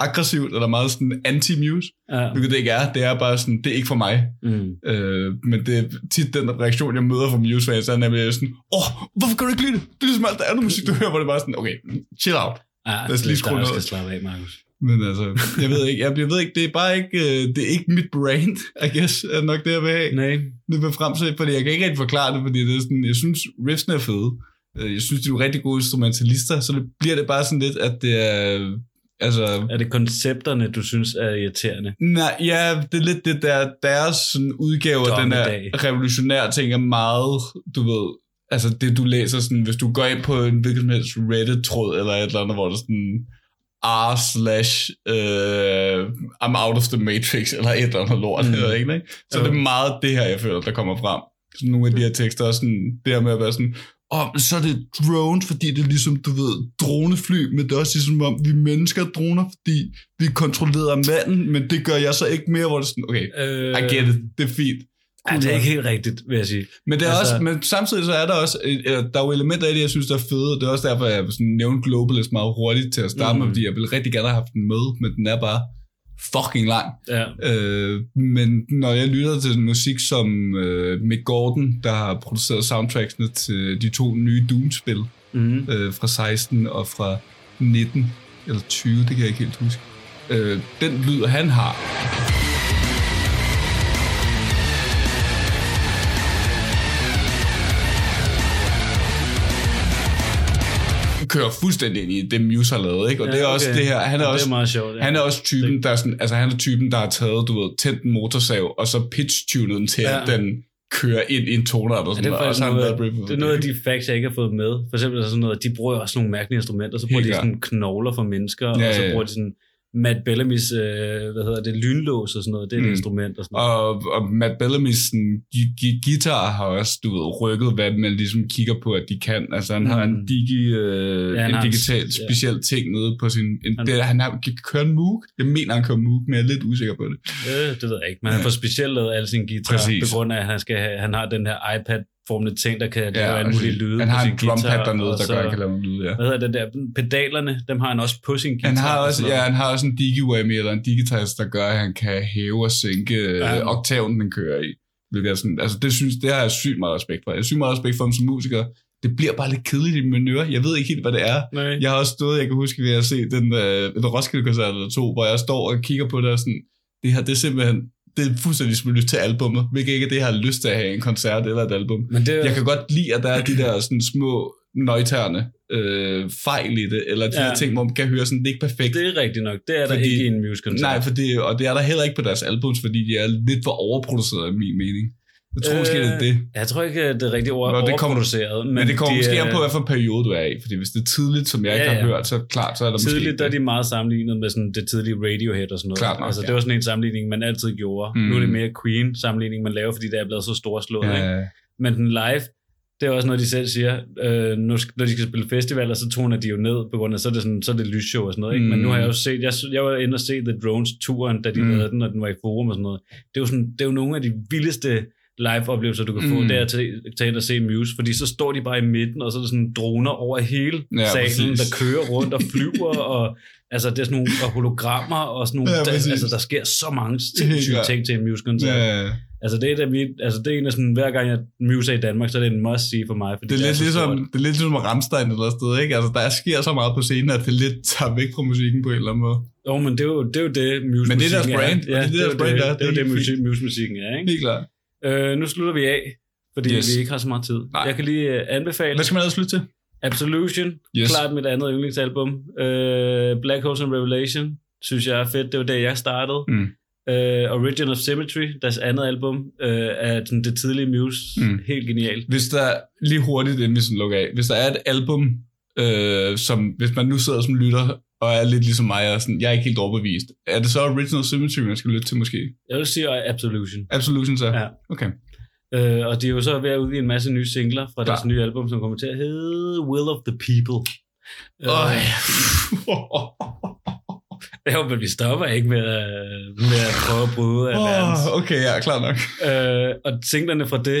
aggressivt, eller meget sådan anti-muse, Ja. hvilket det ikke er, det er bare sådan, det er ikke for mig, Mm. øh, men det er tit den reaktion, jeg møder fra Muse-fans, der er nemlig sådan, åh, oh, hvorfor kan du ikke lide det? Det er ligesom alt det andet musik, du hører, hvor det er bare sådan, okay, chill out. Ja, Lad os lige det er skrue ned. slappe af, Markus. Men altså, jeg ved ikke, jeg, jeg ved ikke, det er bare ikke, øh, det er ikke mit brand, I guess, er nok det, jeg vil have. Nej. det vil frem til, fordi jeg kan ikke rigtig forklare det, fordi det er sådan, jeg synes, riffsene er fede. Øh, Jeg synes, de er rigtig gode instrumentalister, så det bliver det bare sådan lidt, at det er, altså, Er det koncepterne, du synes er irriterende? nej, ja, det er lidt det der, deres sådan udgave af den her revolutionære ting er meget, du ved, altså det du læser sådan, hvis du går ind på en hvilken som helst Reddit-tråd eller et eller andet, hvor der er sådan, r slash uh, I'm out of the matrix, eller et eller andet lort, Mm. mm. ikke, ikke? Så Jo. det er meget det her, jeg føler, der kommer frem. Så nogle af de her tekster er sådan, det her med at være sådan, åh, oh, så er det drones, fordi det er ligesom, du ved, dronefly, men det er også ligesom om, vi mennesker er droner, fordi vi er kontrolleret af manden, men det gør jeg så ikke mere, hvor det er sådan, okay, Øh, I get it, det er fint. Ja, det er ikke helt rigtigt, vil jeg sige. Men, det er Altså- også, men samtidig så er der også, øh, der er jo elementer i det, jeg synes, der er fede, og det er også derfor, jeg sådan nævnte Globalist meget hurtigt til at starte Mm. med, fordi jeg ville rigtig gerne have haft den med, men den er bare fucking lang. Ja. Øh, men når jeg lytter til musik som øh, Mick Gordon, der har produceret soundtracksene til de to nye Doom-spil, Mm. øh, fra 16 og fra 19 eller 20, det kan jeg ikke helt huske. Øh, den lyd, han har, kører fuldstændig ind i det, Muse har lavet, ikke? Og Ja, ja, det er også okay. det her, han er, Det også, er meget sjovt, ja. han er også typen, der er sådan, altså han er typen, der har taget, du ved, tændt en motorsav, og så pitch-tunet den til, Ja. at den kører ind i en tonart og Ja, sådan det er noget, noget, lavet et riff ud det er noget af de facts, jeg ikke har fået med. For eksempel sådan noget, de bruger også nogle mærkelige instrumenter, så bruger Helt de sådan knogler for mennesker, Ja, og så ja, ja. bruger de sådan Matt Bellamy's, øh, hvad hedder det, lynlås og sådan noget, det er mm. et instrument og sådan noget. Og, og Matt Bellamy's sådan, gi- gi- guitar har også, du ved, rykket, hvad man ligesom kigger på, at de kan. Altså, han mm. har en, Mm. digi, øh, Ja, han en har en- digital, ja. speciel ting nede på sin... En, Han- det, han har, kan køre en Moog. Jeg mener, han kører Moog, men jeg er lidt usikker på det. Øh, det ved jeg ikke, men han får specielt lavet alle sine guitar, Præcis. på grund af, at han, skal have, han har den her iPad-formende ting, der kan lave alle og mulige lyde Han har en drumpad dernede, og der så- gør, at kan lave lyde, ja. Hvad hedder det der? Pedalerne, dem har han også på sin guitar. Han har og også, sådan ja, noget. han har også en digi-whammy eller en digitas, der gør, at han kan hæve og sænke Ja. ja. oktaven, den kører i. Hvilket er sådan, altså det, synes, det har jeg sygt meget respekt for. Jeg har sygt meget respekt for ham som musiker. Det bliver bare lidt kedeligt i mine ører. Jeg ved ikke helt, hvad det er. Nej. Jeg har også stået, jeg kan huske, at jeg har set den, øh, en Roskilde-koncert eller to, hvor jeg står og kigger på det og sådan, det her, det er simpelthen, det er fuldstændig som at lytte til albummet, hvilket ikke er det, jeg har lyst til at have en koncert eller et album. Men det, Jeg kan godt lide, at der er de der sådan små nøjtærne øh, fejl i det, eller de Ja. ja. der ting, hvor man kan høre sådan, det er ikke perfekt. det er rigtigt nok. Det er der Fordi- ikke i en musical. Nej, for det, og det er der heller ikke på deres albums, fordi de er lidt for overproduceret, i min mening. Jeg tror øh, måske, det er det. Jeg tror ikke, det er rigtigt ord Nå, det kommer-. Men, men det kommer de måske an på, hvad for en periode du er i. Fordi hvis det er tidligt, som jeg ikke Ja, har ja. hørt, så klart, så er der Tidligt, måske... der er de meget sammenlignet med sådan det tidlige Radiohead og sådan noget. Klart nok, altså, det var sådan en sammenligning, man altid gjorde. Mm. Nu er det mere Queen sammenligning, man laver, fordi det er blevet så storslået. Ikke? Ja, Men den live, det er også noget, de selv siger. Øh, nu, når de skal spille festivaler, så toner de jo ned, på grund af, så er det, sådan, så er det lysshow og sådan noget. Ikke? Men Mm. nu har jeg jo set, jeg, jeg var inde og se The Drones-turen, da de Mm. lavede den, og den var i forum og sådan noget. Det er jo, sådan, det er jo nogle af de vildeste live-oplevelser, du kan få, Mm. det er at tage, ind og se Muse, fordi så står de bare i midten, og så er der sådan droner over hele Ja, salen, præcis. der kører rundt og flyver, og altså det er sådan nogle og hologrammer, og sådan nogle, Ja, der, altså der sker så mange sindssyge klart. ting til en Muse-koncert. ja. Altså det er, der, vi, altså det er en af sådan, hver gang jeg Muse er i Danmark, så er det en must see for mig, fordi Det er, lidt så ligesom, stort. det er lidt ligesom Ramstein et eller andet sted, ikke? Altså, der sker så meget på scenen, at det lidt tager væk fra musikken på en eller anden måde. Jo, men det er jo det, er jo det Muse Men det er deres musikken brand, og Ja, det er det, deres er jo brand, det, der er. det, er jo Det er det, helt musik, Muse-musikken er, ikke? Helt klart. Øh, nu slutter vi af, fordi Yes. vi ikke har så meget tid. Nej. Jeg kan lige uh, anbefale Hvad skal man ellers slutte til? Absolution, Yes. klart mit andet yndlingsalbum. Øh, Black Holes and Revelation, synes jeg er fedt. Det var det, jeg startede. Mm. Uh, Origin of Symmetry, deres andet album, uh, er sådan det tidlige Muse. Mm. Helt genialt. Hvis der, lige hurtigt inden vi sådan lukker af, hvis der er et album, øh, som, hvis man nu sidder som lytter, og er lidt ligesom mig, og sådan, jeg er ikke helt overbevist, er det så Original Symmetry, man skal lytte til måske? Jeg vil sige Absolution. Absolution så? Ja. Okay. Uh, og de er jo så ved at udgive en masse nye singler fra deres Klar. nye album, som kommer til at hedde Will of the People. Øj. Ja, men vi stopper ikke med med at prøve at bryde af oh, okay, ja, klar nok. Øh, og singlerne fra det,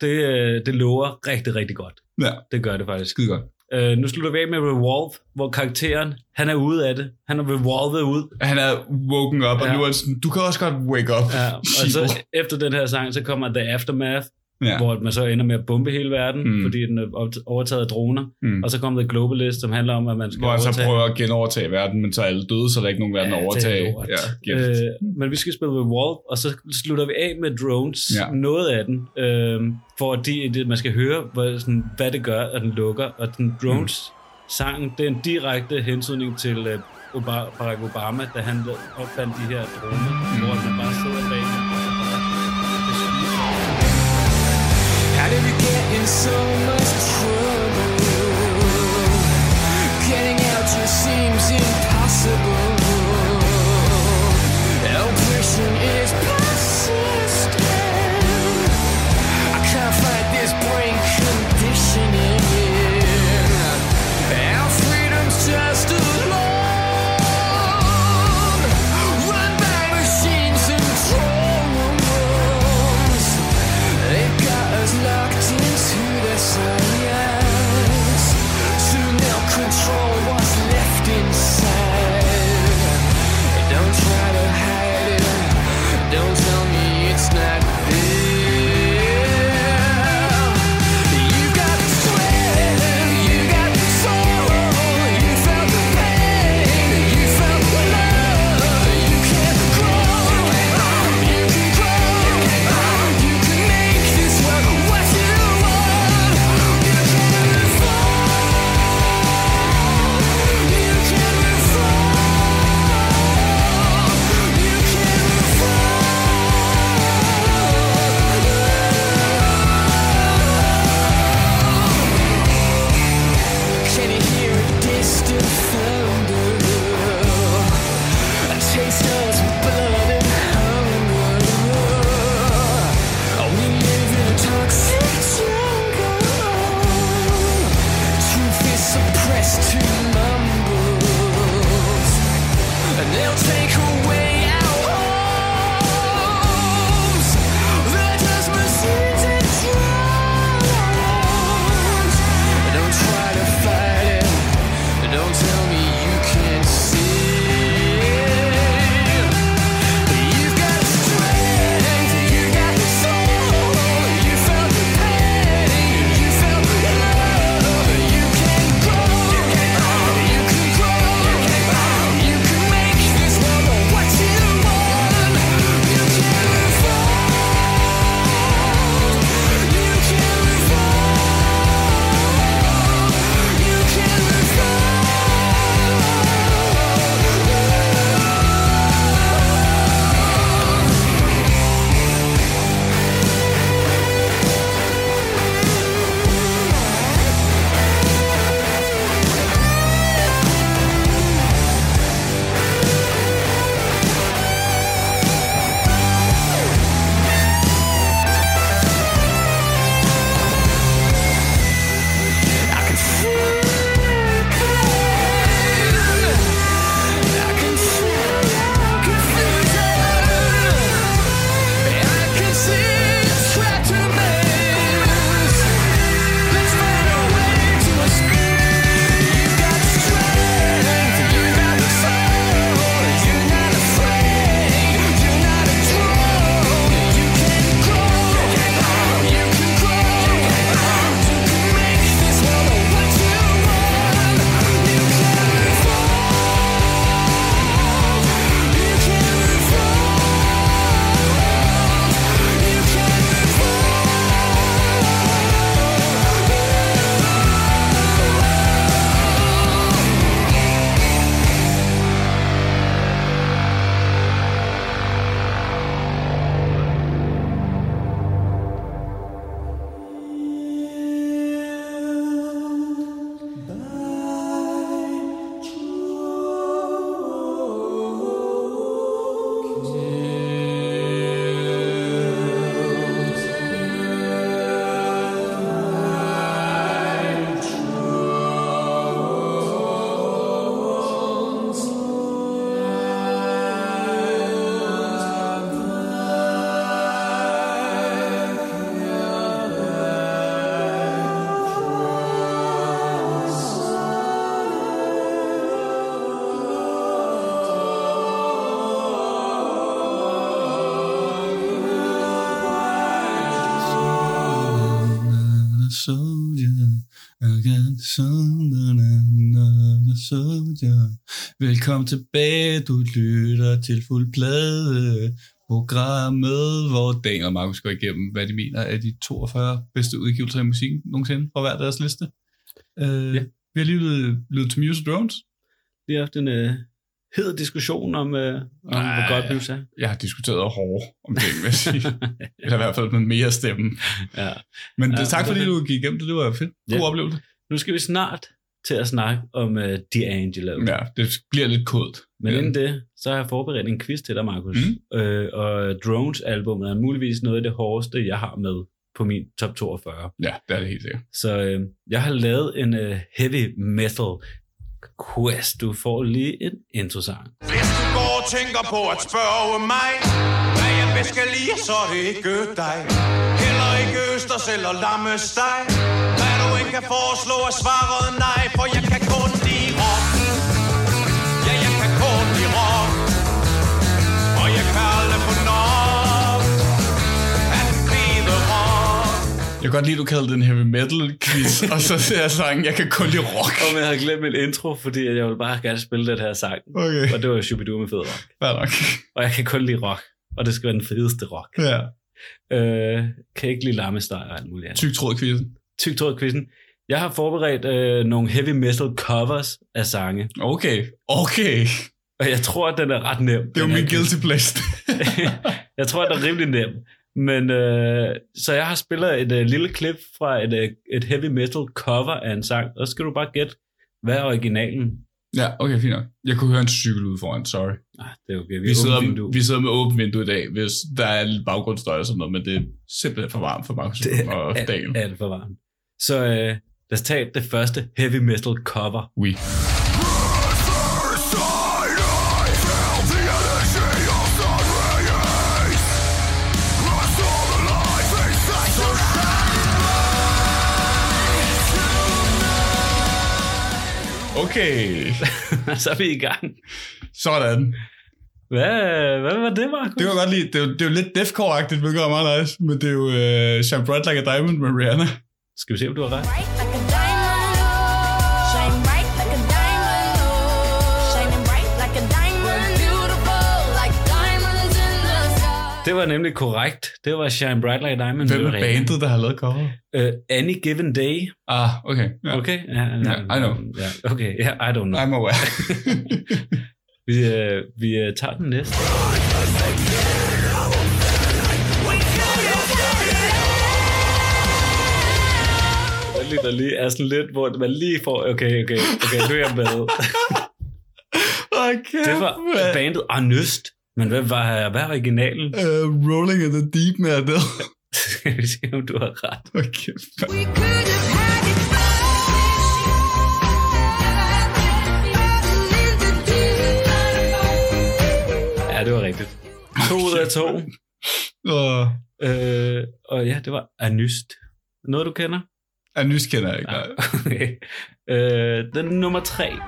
det, øh, det lover rigtig, rigtig godt. Ja, Det gør det faktisk. skide godt. Øh, nu slutter vi af med Revolve, hvor karakteren, han er ude af det. Han er revolvet ud. Han er woken up, og Ja. nu er sådan, du kan også godt wake up. Ja, og så efter den her sang, så kommer The Aftermath, ja. ja. hvor man så ender med at bombe hele verden, Mm. mm. fordi den er overtaget af droner. Mm. Og så kommer The Globalist, som handler om, at man skal Hvor han så overtage... prøver at genovertage verden, men så er alle døde, så der er ikke nogen verden at det er overtage. Ja, gift. øh, men vi skal spille Revolve, og så slutter vi af med drones, Ja. ja. noget af den, øh, fordi det, man skal høre, hvad, sådan, hvad det gør, at den lukker. Og den drones sangen, det er en direkte hensynning til Obama, Barack Obama, da han opfandt de her droner, mm. hvor man bare sidder bag so much trouble? Til fuld plade programmet, hvor Daniel og Markus går igennem, hvad de mener er de 42 bedste udgivelser i musikken nogensinde fra hver deres liste. Uh, Ja. Vi har lige lyttet, lyttet til Muse Drones. Vi har haft en øh, hed diskussion om, øh, om Ej. hvor godt Blues er. Jeg har diskuteret hårdt om det, vil jeg sige. Eller i hvert fald med mere stemme. Ja. Men Ja, ja, tak fordi du gik igennem det, det var fedt. God Ja. oplevelse. Nu skal vi snart til at snakke om uh, D'Angelo. Ja, det bliver lidt kodt. Men ja. inden det, så har jeg forberedt en quiz til dig, Markus. Mm. Øh, og Drones albumet er muligvis noget af det hårdeste, jeg har med på min top 42. Ja, det er det helt sikkert. Så øh, jeg har lavet en øh, heavy metal quest. Du får lige en introsang. Hvis du går og tænker på at spørge mig, hvad jeg bedst kan lide, så er det ikke dig. Heller ikke østers eller lammesteg. Hvad du ikke kan foreslå er svaret nej, for jeg kan kan godt lide, at du kaldte det en heavy metal quiz, og så ser jeg sangen, jeg kan kun lide rock. Og jeg havde glemt min intro, fordi jeg ville bare gerne spille den her sang. Okay, Og det var Shubidoo med fed rock. fair nok. Og jeg kan kun lide rock. Og det skal være den fedeste rock. Ja, Øh, kan ikke lide lammesteg og alt muligt andet. tyk tråd quizzen. Tyk tråd quizzen. Jeg har forberedt øh, nogle heavy metal covers af sange. Okay, okay. Og jeg tror, at den er ret nem. Det er jo den min guilty pleasure. jeg tror, at den er rimelig nem. Men øh, så jeg har spillet et øh, lille klip fra et, øh, et heavy metal cover af en sang, og så skal du bare gætte, hvad er originalen? ja, okay, fint nok. Jeg kunne høre en cykel ude foran, sorry. Ah, det er okay. Vi, Vi sidder, vindue. vi sidder med åbent vindue i dag, hvis der er lidt baggrundsstøj og sådan noget, men det er simpelthen for varmt for Markus Det og er Daniel. alt for varmt. Så øh, lad os tage det første heavy metal cover. Oui. Okay, så er vi i gang. sådan. Hvad, hvad var det, Markus? Det var godt lide. Det er jo, det er jo lidt deathcore-agtigt, hvilket er meget nice, men det er jo uh, Shine Bright Like a Diamond med Rihanna. Skal vi se, om du har ret? Bright Det var nemlig korrekt. Det var Shine Bright Like Diamond. Hvem er bandet, der har lavet cover? Uh, Any Given Day. Ah, okay. Ja. Okay? Ja, Ja, I know. Ja, okay, ja, I don't know. I'm aware. Vi, uh, vi uh, tager den næste. Lige, der lige er sådan lidt, hvor man lige får, okay, okay, okay, nu er jeg med. okay. Det var bandet Arnøst. Men hvad var, hvad er originalen? Uh, rolling in the Deep med Adele. Skal vi se, om du har ret. Okay. Ja, det var rigtigt. To ud af to. Og Øh, og ja, det var Arnøst. Noget, du kender? ja, nys kender jeg ikke. Ja. nej. Okay. Øh, den nummer tre. Det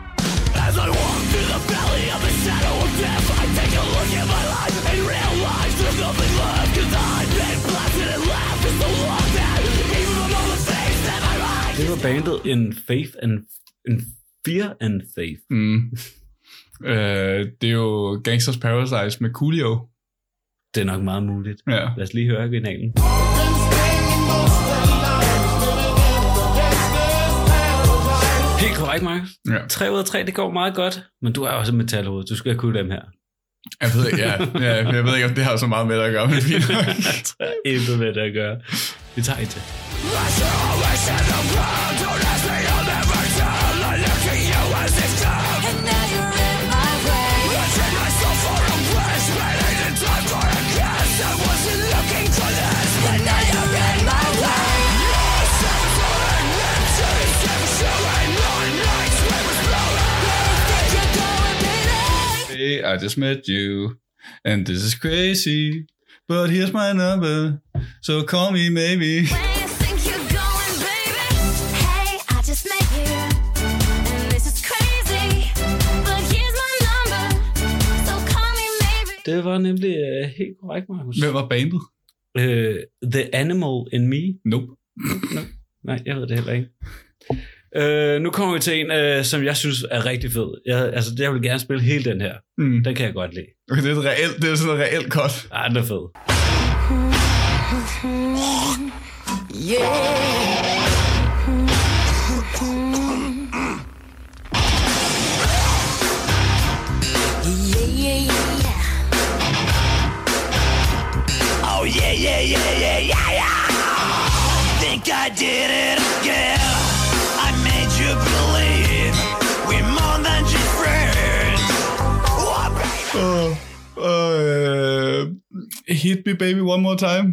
var bandet In Faith and in Fear and Faith. Mm. Uh, det er jo Gangsters Paradise med Coolio. Det er nok meget muligt. Ja. Lad os lige høre originalen. Helt korrekt, Markus. ja. 3 ud af 3, det går meget godt. Men du er også et metalhoved. Du skal kunne dem her. Jeg ved ikke, ja, ja, jeg ved ikke, om det har så meget med det at gøre, men fint nok. Der er intet med det at gøre. Vi tager et til. And now you're in my way. And now you're in my way. Think you're going, baby? Hey, I just met you, and this is crazy, but here's my number, so call me maybe. Det var nemlig uh, helt korrekt, Markus. Hvem var bandet? Uh, The Animal in Me. Nope. Nej, jeg ved det heller ikke. Øh, nu kommer vi til en, øh, som jeg synes er rigtig fed. Jeg, altså, jeg vil gerne spille hele den her. Mm. Den kan jeg godt lide. Okay, det er, et reelt, det er sådan et reelt cut. Ah, den er fed. Oh yeah, yeah, yeah, yeah, yeah, yeah. Think I did it again. I made you believe we're more than just friends. Oh, baby. Og øh, Hit Me Baby One More Time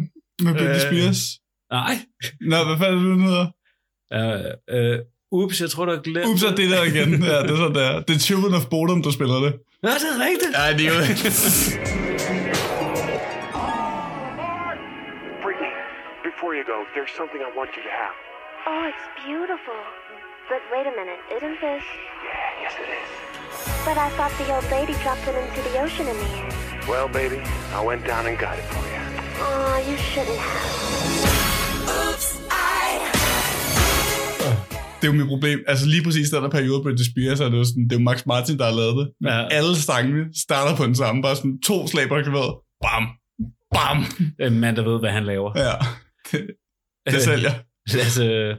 med Britney Øh. Spears. Nej. Nå, hvad fanden er det, den hedder? Uh, uh, ups, jeg tror, du har glemt. Ups, og det der igen. Ja, det er sådan der. Det er Children of Bodom, der spiller det. Ja, det er rigtigt. Ja, det er jo... before there's something I want you to have. Oh, it's beautiful. But wait a minute, isn't this? Yeah, yes it is. But I thought the old lady dropped it into the ocean in the end. Well, baby, I went down and got it for you. Oh, you shouldn't have. Det er jo mit problem. Altså lige præcis den der periode på Britney Spears, er det jo sådan, det er jo Max Martin, der har lavet det. Men Ja. alle sangene starter på den samme. Bare sådan to slag på klaveret. Bam! Bam! En mand, der ved, hvad han laver. Ja, det, det sælger. Lad os uh,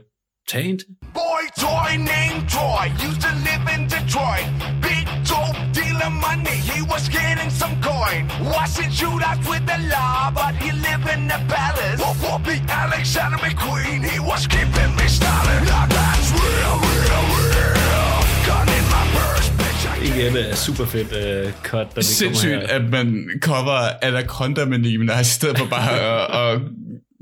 tage en til. Boy toy named Troy used to live in Detroit. Big dope dealer money, he was getting some coin. Watching shootouts with the law, but he lived in the palace. For Whoopi Alexander McQueen, he was keeping me styling. Now that's real, real, real. Gun in my purse, bitch. I Igen er super fedt uh, cut, der Sindssygt, her. at man cover Anaconda med Nicki Minaj, i stedet for bare at, at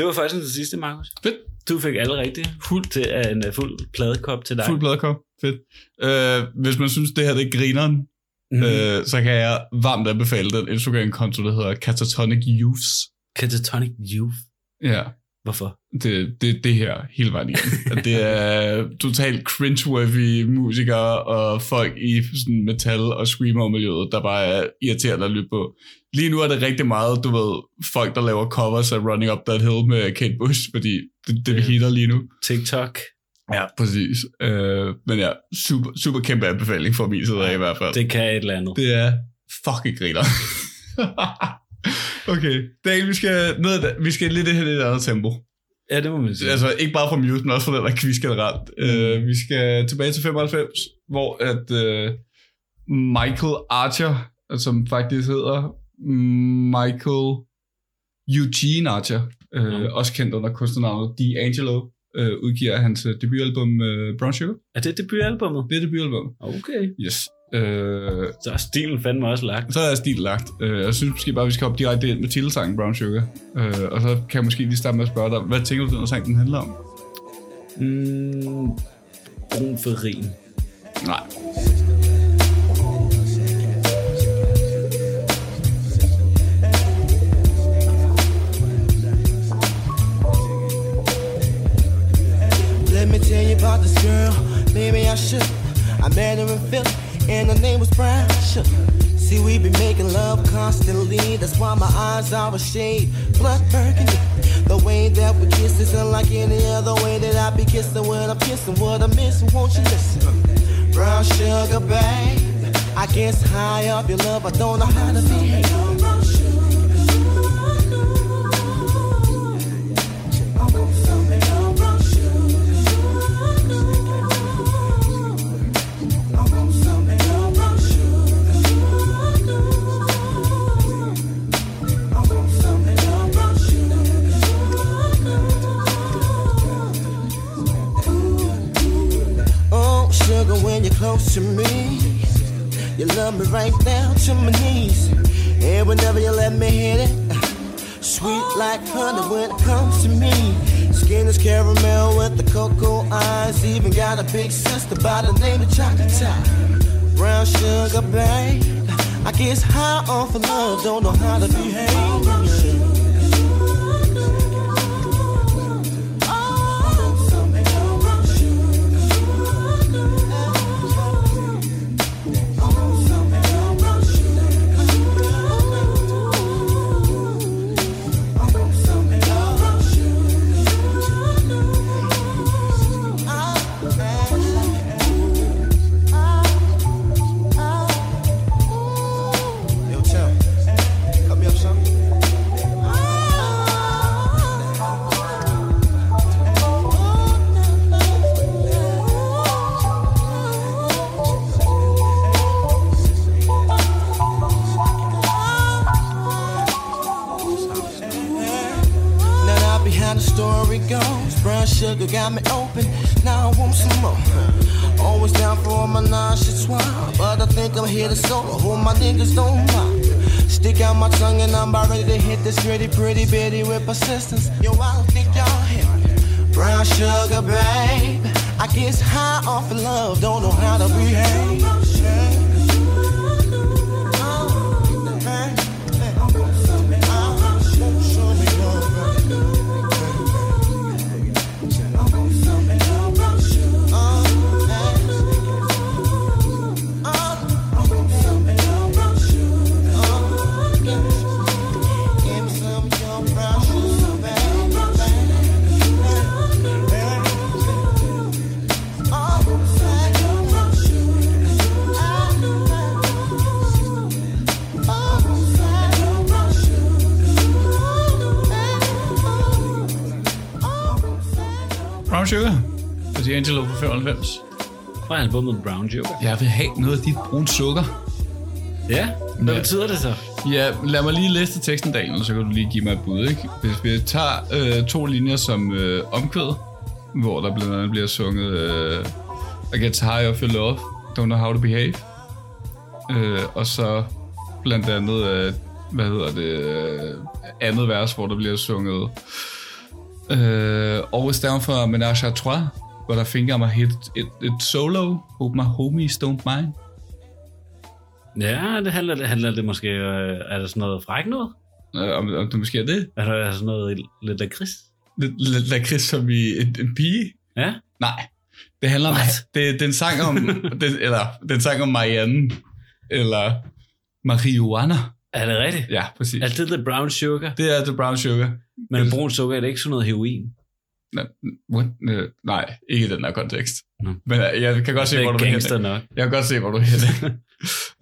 Det var faktisk den sidste, Markus. Fedt. Du fik alle rigtigt. Fuld til uh, en uh, fuld pladekop til dig. Fuld bladkop. Fedt. Øh, hvis man synes, det her det er grineren, mm. øh, så kan jeg varmt anbefale den Instagram-konto, der hedder Catatonic Youths. Catatonic Youth. Ja, Hvorfor? det, det, det her hele vejen igen. At det er totalt cringe-worthy musikere og folk i sådan metal og screamer-miljøet, der bare er irriterende at lytte på. Lige nu er det rigtig meget, du ved, folk, der laver covers af Running Up That Hill med Kate Bush, fordi det, det Ja. hitter lige nu. TikTok. Ja, præcis. Øh, men ja, super, super kæmpe anbefaling fra min side af i hvert fald. Det kan et eller andet. Det er fucking griner. okay, Daniel, vi skal, ned, vi skal lidt hen i et andet tempo. Ja, det må man sige. Altså ikke bare fra Muse, men også fra den der quiz generelt. Mm. Uh, vi skal tilbage til 95, hvor at uh, Michael Archer, som faktisk hedder Michael Eugene Archer, uh, Mm. også kendt under kunstnernavnet D'Angelo, uh, udgiver hans uh, debutalbum uh, Brown Sugar. Er det debutalbummet? Det er debutalbum. Okay. Yes. Uh, Så er stilen fandme også lagt. så er stil lagt. Uh, jeg synes måske bare, vi skal hoppe direkte ind med titelsangen Brown Sugar. Uh, og så kan jeg måske lige starte med at spørge dig, hvad tænker du, den sang den handler om? Mm, brun farin. Nej. Girl. Maybe I should. I met her in Philly, and her name was Brown Sugar. See, we be making love constantly. That's why my eyes are a shade blood burgundy. The way that we kiss is unlike any other way that I be kissing when I'm kissing. What I'm missing, won't you listen? Brown sugar, babe. I guess high up your love, I don't know how to behave. Close to me, you love me right down to my knees. And whenever you let me hit it, uh, sweet like honey when it comes to me. Skin is caramel with the cocoa eyes. Even got a big sister by the name of Chocolate Top. Brown sugar, babe. I guess high off of love, don't know how to behave. Hold my niggas don't mind. Stick out my tongue and I'm about ready to hit this pretty, pretty bitty with persistence. Yo, I don't think y'all hear me. Brown sugar, babe. I guess high off of love, don't know how to behave. 95. Fra albumet Brown Sugar. Jeg vil have noget af dit brun sukker. Ja, hvad Ja. betyder det så? Ja, lad mig lige læse teksten, Daniel, så kan du lige give mig et bud. Ikke? Hvis vi tager øh, to linjer som øh, omkvæd, hvor der blandt andet bliver sunget øh, I get tired of your love, don't know how to behave. Øh, og så blandt andet, øh, hvad hedder det, øh, andet vers, hvor der bliver sunget øh, Always Down for Menage à Trois, hvor der finger mig hit et, et solo, Hope my homies don't mind. Ja, det handler, det handler det måske... Øh, er der sådan noget fræk noget? Øh, om, om det måske er det? Er der sådan noget lidt lakrids? Lidt lidt lakrids som i en, en pige? Ja. Nej. Det handler om... What? Det, det er en sang om... det, eller, det er en sang om Marianne. Eller marihuana. Er det rigtigt? Ja, præcis. Er det The Brown Sugar? Det er The Brown Sugar. Men brun sukker er det ikke sådan noget heroin? Nej, what? Nej, ikke i den her kontekst. Nå. Men øh, jeg kan godt se, er hvor du vil hen. Jeg kan godt se, hvor du vil hen.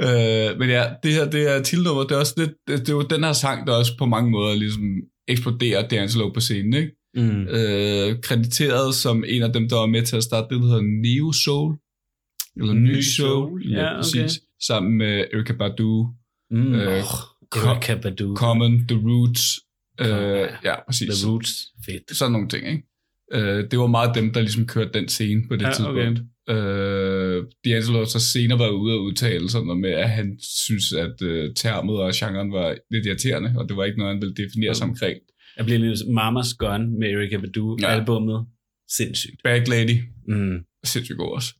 øh, men ja, det her det er titelnummer. Det er, også lidt, det, det er jo den her sang, der også på mange måder ligesom eksploderer D'Angelo på scenen, ikke? Mm. øh, krediteret som en af dem, der var med til at starte det, der hedder Neo Soul. Eller Ny Ny Soul. Soul, ja, okay. præcis. Sammen med Erykah Badu, Mm. Øh, Kom- Erykah Badu. Common, The Roots. Øh, ja. ja, præcis. The Roots. Fedt. Sådan nogle ting, ikke? Øh, det var meget dem, der ligesom kørte den scene på det Ja, tidspunkt. Øh, D'Angelo har så senere været ude og udtale sådan noget med, at han synes, at øh, termet og genren var lidt irriterende, og det var ikke noget, han ville definere sig omkring. Jeg bliver lidt Mama's Gun med Erykah Badu. Ja. Albummet. Sindssygt. Bag Lady, Mm. sindssygt god også.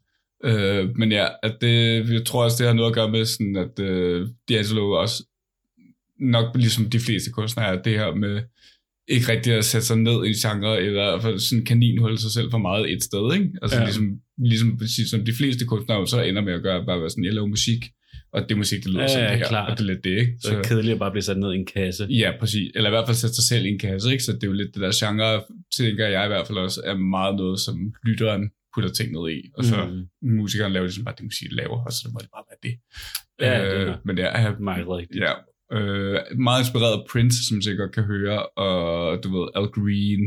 Øh, men ja, at det, jeg tror også, det har noget at gøre med, sådan, at øh, D'Angelo også nok ligesom de fleste kunstnere er det her med ikke rigtig at sætte sig ned i en genre, eller i hvert fald sådan kaninholde sig selv for meget et sted, ikke? Altså ja. Ligesom, ligesom præcis som de fleste kunstnere så ender med at gøre, bare være sådan, jeg laver musik, og det musik, det lyder Ja, sådan ja, det her, klart. og det er lidt det, ikke? Så det kedeligt at bare blive sat ned i en kasse. Ja, præcis. Eller i hvert fald sætte sig selv i en kasse, ikke? Så det er jo lidt det der genre, tænker jeg i hvert fald også, er meget noget, som lytteren putter ting ned i, og så Mm. musikeren laver ligesom bare det musik, de laver, og så må det bare være det. Ja, det er men det er meget rigtigt. ja, øh, meget inspireret af Prince, som sikkert kan høre, og du ved, Al Green.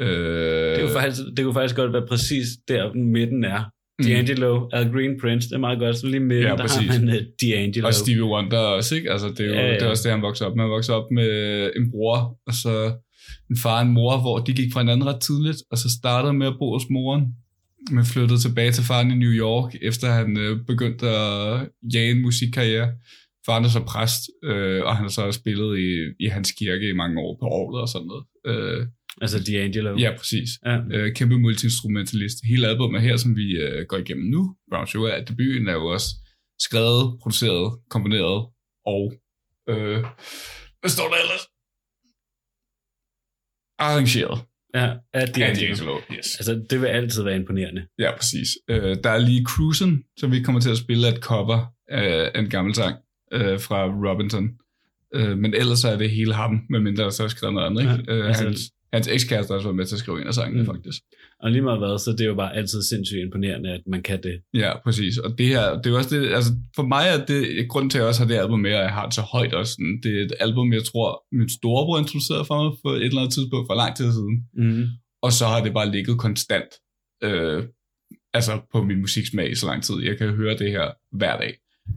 Øh, Det kunne, faktisk, det kunne faktisk godt være præcis der, midten er. D'Angelo, Al Green, Prince, det er meget godt. Så lige midten, Ja, ja, der præcis. har man uh, D'Angelo. Og Stevie Wonder også, ikke? Altså, det er jo Ja, ja. Det er også det, han voksede op med. Han voksede op med en bror, og så en far og en mor, hvor de gik fra hinanden ret tidligt, og så startede med at bo hos moren, men flyttede tilbage til faren i New York, efter han øh, begyndte at jage en musikkarriere. Faren er så præst, øh, og han har så spillet i, i hans kirke i mange år på året og sådan noget. Øh, Altså D'Angelo. Ja, præcis. Ja. Øh, kæmpe multi-instrumentalist. Hele albumet her, som vi øh, går igennem nu, Brown Sugar, at debuten er jo også skrevet, produceret, komponeret og... Øh, hvad står der ellers? Arrangeret. Ja, af D'Angelo. Yes. Altså, det vil altid være imponerende. Ja, præcis. Øh, der er lige Cruisen, som vi kommer til at spille et cover af en gammel sang øh, fra Robinson. Øh, men ellers er det hele ham, medmindre der så er skrevet noget andet. Ikke? Ja, øh, altså- hans, hans ekskæreste har også været med til at skrive en af sangene, Mm. faktisk. Og lige meget hvad, så det er jo bare altid sindssygt imponerende, at man kan det. Ja, præcis. Og det her, det er også det, altså for mig er det, grund til at jeg også har det album med, at jeg har det så højt også. Sådan, det er et album, jeg tror, min storebror introducerede for mig på et eller andet tidspunkt for lang tid siden. Mm. Og så har det bare ligget konstant, øh, altså på min musiksmag i så lang tid. Jeg kan høre det her hver dag.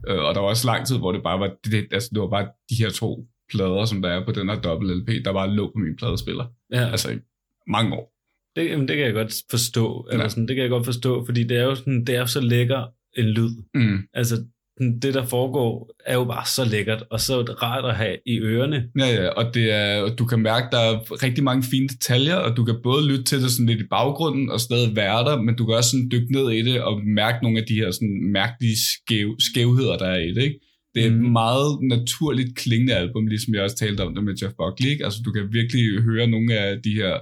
Øh, og der var også lang tid, hvor det bare var, det, altså det var bare de her to plader, som der er på den her dobbelt LP, der bare lå på min pladespiller. Ja, Altså i mange år. det, jamen, det kan jeg godt forstå. Eller Ja. sådan, det kan jeg godt forstå, fordi det er jo sådan, det er jo så lækker en lyd. Mm. Altså, det der foregår, er jo bare så lækkert, og så rart at have i ørerne. Ja, ja, og det er, du kan mærke, der er rigtig mange fine detaljer, og du kan både lytte til det sådan lidt i baggrunden og stadig være der, men du kan også sådan dykke ned i det og mærke nogle af de her sådan mærkelige skæv, skævheder, der er i det. Ikke? Det er et Mm. meget naturligt klingende album, ligesom jeg også talte om det med Jeff Buckley. Ikke? Altså, du kan virkelig høre nogle af de her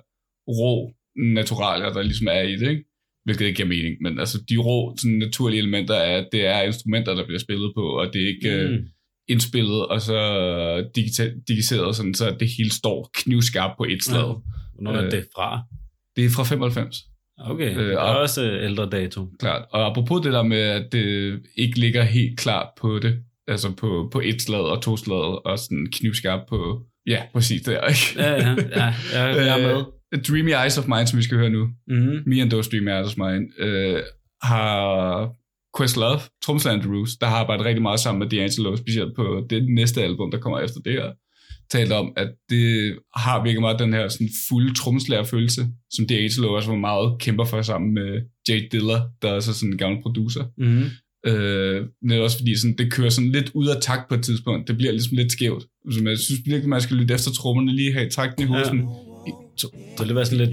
rå naturalier, der ligesom er i det. Ikke? Hvilket ikke giver mening, men altså de rå sådan, naturlige elementer er, at det er instrumenter, der bliver spillet på, og det er ikke... Mm Mm. indspillet, og så digita- digiteret, sådan, så det hele står knivskarpt på et slag. Hvornår er Øh, det fra? Det er fra 95, Okay, øh, det er og- også øh, ældre dato. klart. Og apropos det der med, at det ikke ligger helt klart på det, altså på, på et slag og to slag, og sådan knivskarpt på, ja, præcis det er, ikke? Ja, ja, ja, jeg, jeg er med. Dreamy Eyes of Mine, som vi skal høre nu, Mm-hmm. Me and Those Dreamy Eyes of Mine, øh, har Questlove, tromslærer Andrew Roos, der har arbejdet rigtig meget sammen med D'Angelo, specielt på det næste album, der kommer efter det her, talt om, at det har virkelig meget den her sådan fulde tromslærer-følelse, som D'Angelo også var meget kæmper for sammen med Jay Diller, der også er sådan en gammel producer. Mm-hmm. Øh, er også fordi, sådan, det kører sådan lidt ud af takt på et tidspunkt. Det bliver ligesom lidt skævt. Så jeg synes virkelig, man skal lytte efter trommerne, lige have takten i hovedet. Ja. Sådan, Så det var sådan lidt,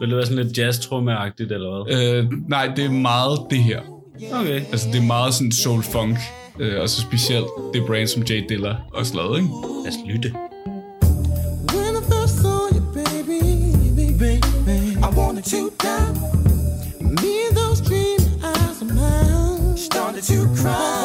vil det være sådan lidt jazz agtigt eller hvad? Øh, nej, det er meget det her. Okay. Altså, det er meget sådan soul-funk, øh, og så specielt det brand, som Jay Diller også lavede, ikke? Lad os lytte. When I first saw you, baby, baby, baby, I wanted to die. Me and those dream eyes of mine started to cry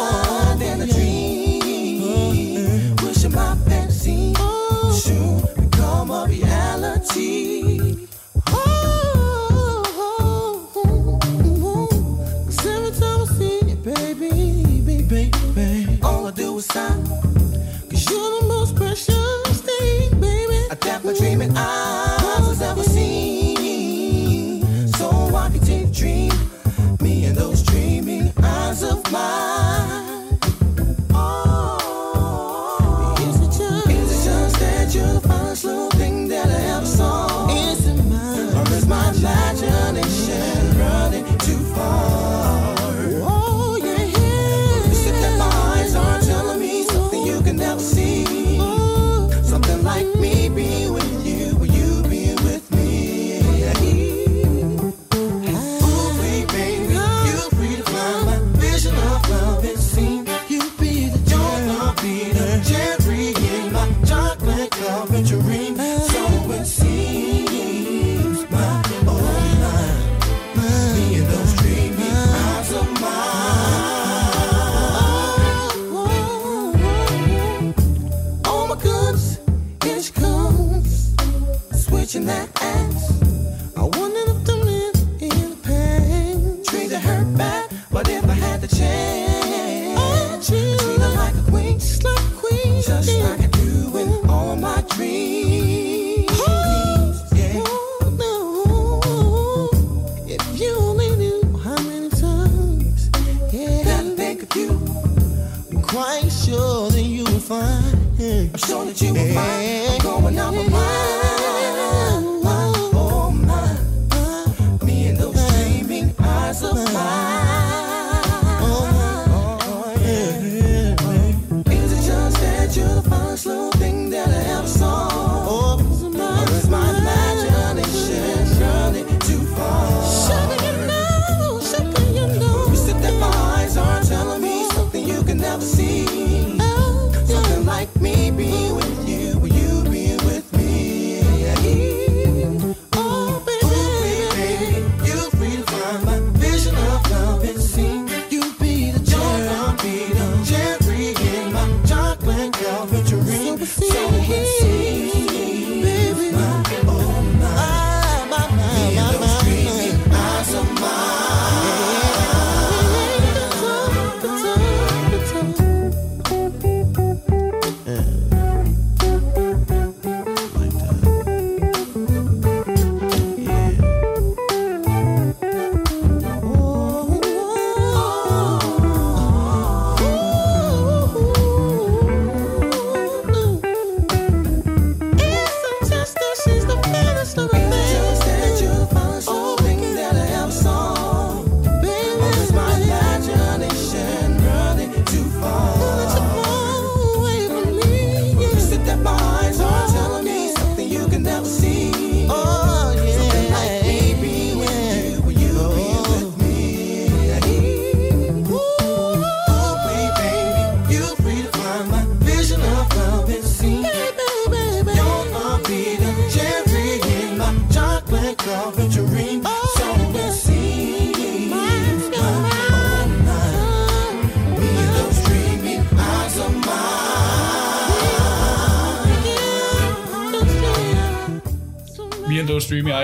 Cause you're the most precious thing, baby. That my dreaming eyes has ever seen. So dream, me and those dreaming eyes of mine. Find. I'm sure that you will find. I'm going out my mind.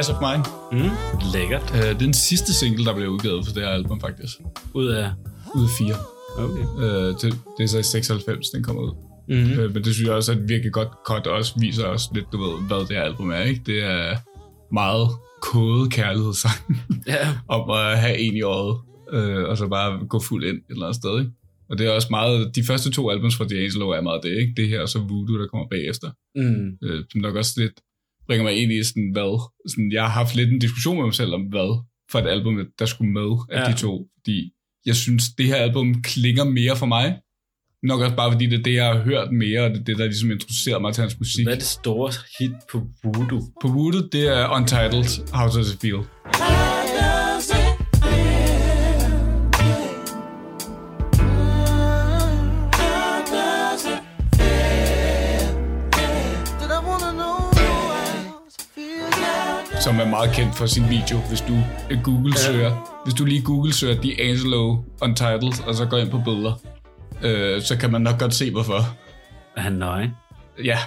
Eyes of Mine. Mm, lækkert. Øh, det er den sidste single, der blev udgivet for det her album, faktisk. Ud af... Ud af fire. Okay. Øh, det, det er så i 96, den kommer ud. Mhm. Øh, men det synes jeg også er et virkelig godt cut, og også viser os lidt, du ved, hvad det her album er, ikke? Det er meget kode kærlighedssang Ja. om at have en i året, øh, og så bare gå fuld ind et eller andet sted, ikke? Og det er også meget, de første to albums fra D'Angelo er meget det, ikke? Det her og så Voodoo, der kommer bagefter. Mm. Øh, som nok også lidt bringer mig ind i sådan, hvad, sådan, jeg har haft lidt en diskussion med mig selv om, hvad for et album, der skulle med af Ja. de to. Fordi jeg synes, det her album klinger mere for mig. Nok også bare fordi det er det, jeg har hørt mere, og det er det, der ligesom introducerer mig til hans musik. Hvad er det store hit på Voodoo? På Voodoo, det er Untitled, How Does It Feel? Som er meget kendt for sin video, hvis du øh, Google søger. Hvis du lige Google søger D'Angelo Untitled, og så går ind på billeder, øh, så kan man nok godt se, hvorfor. Er han nøgen? Ja,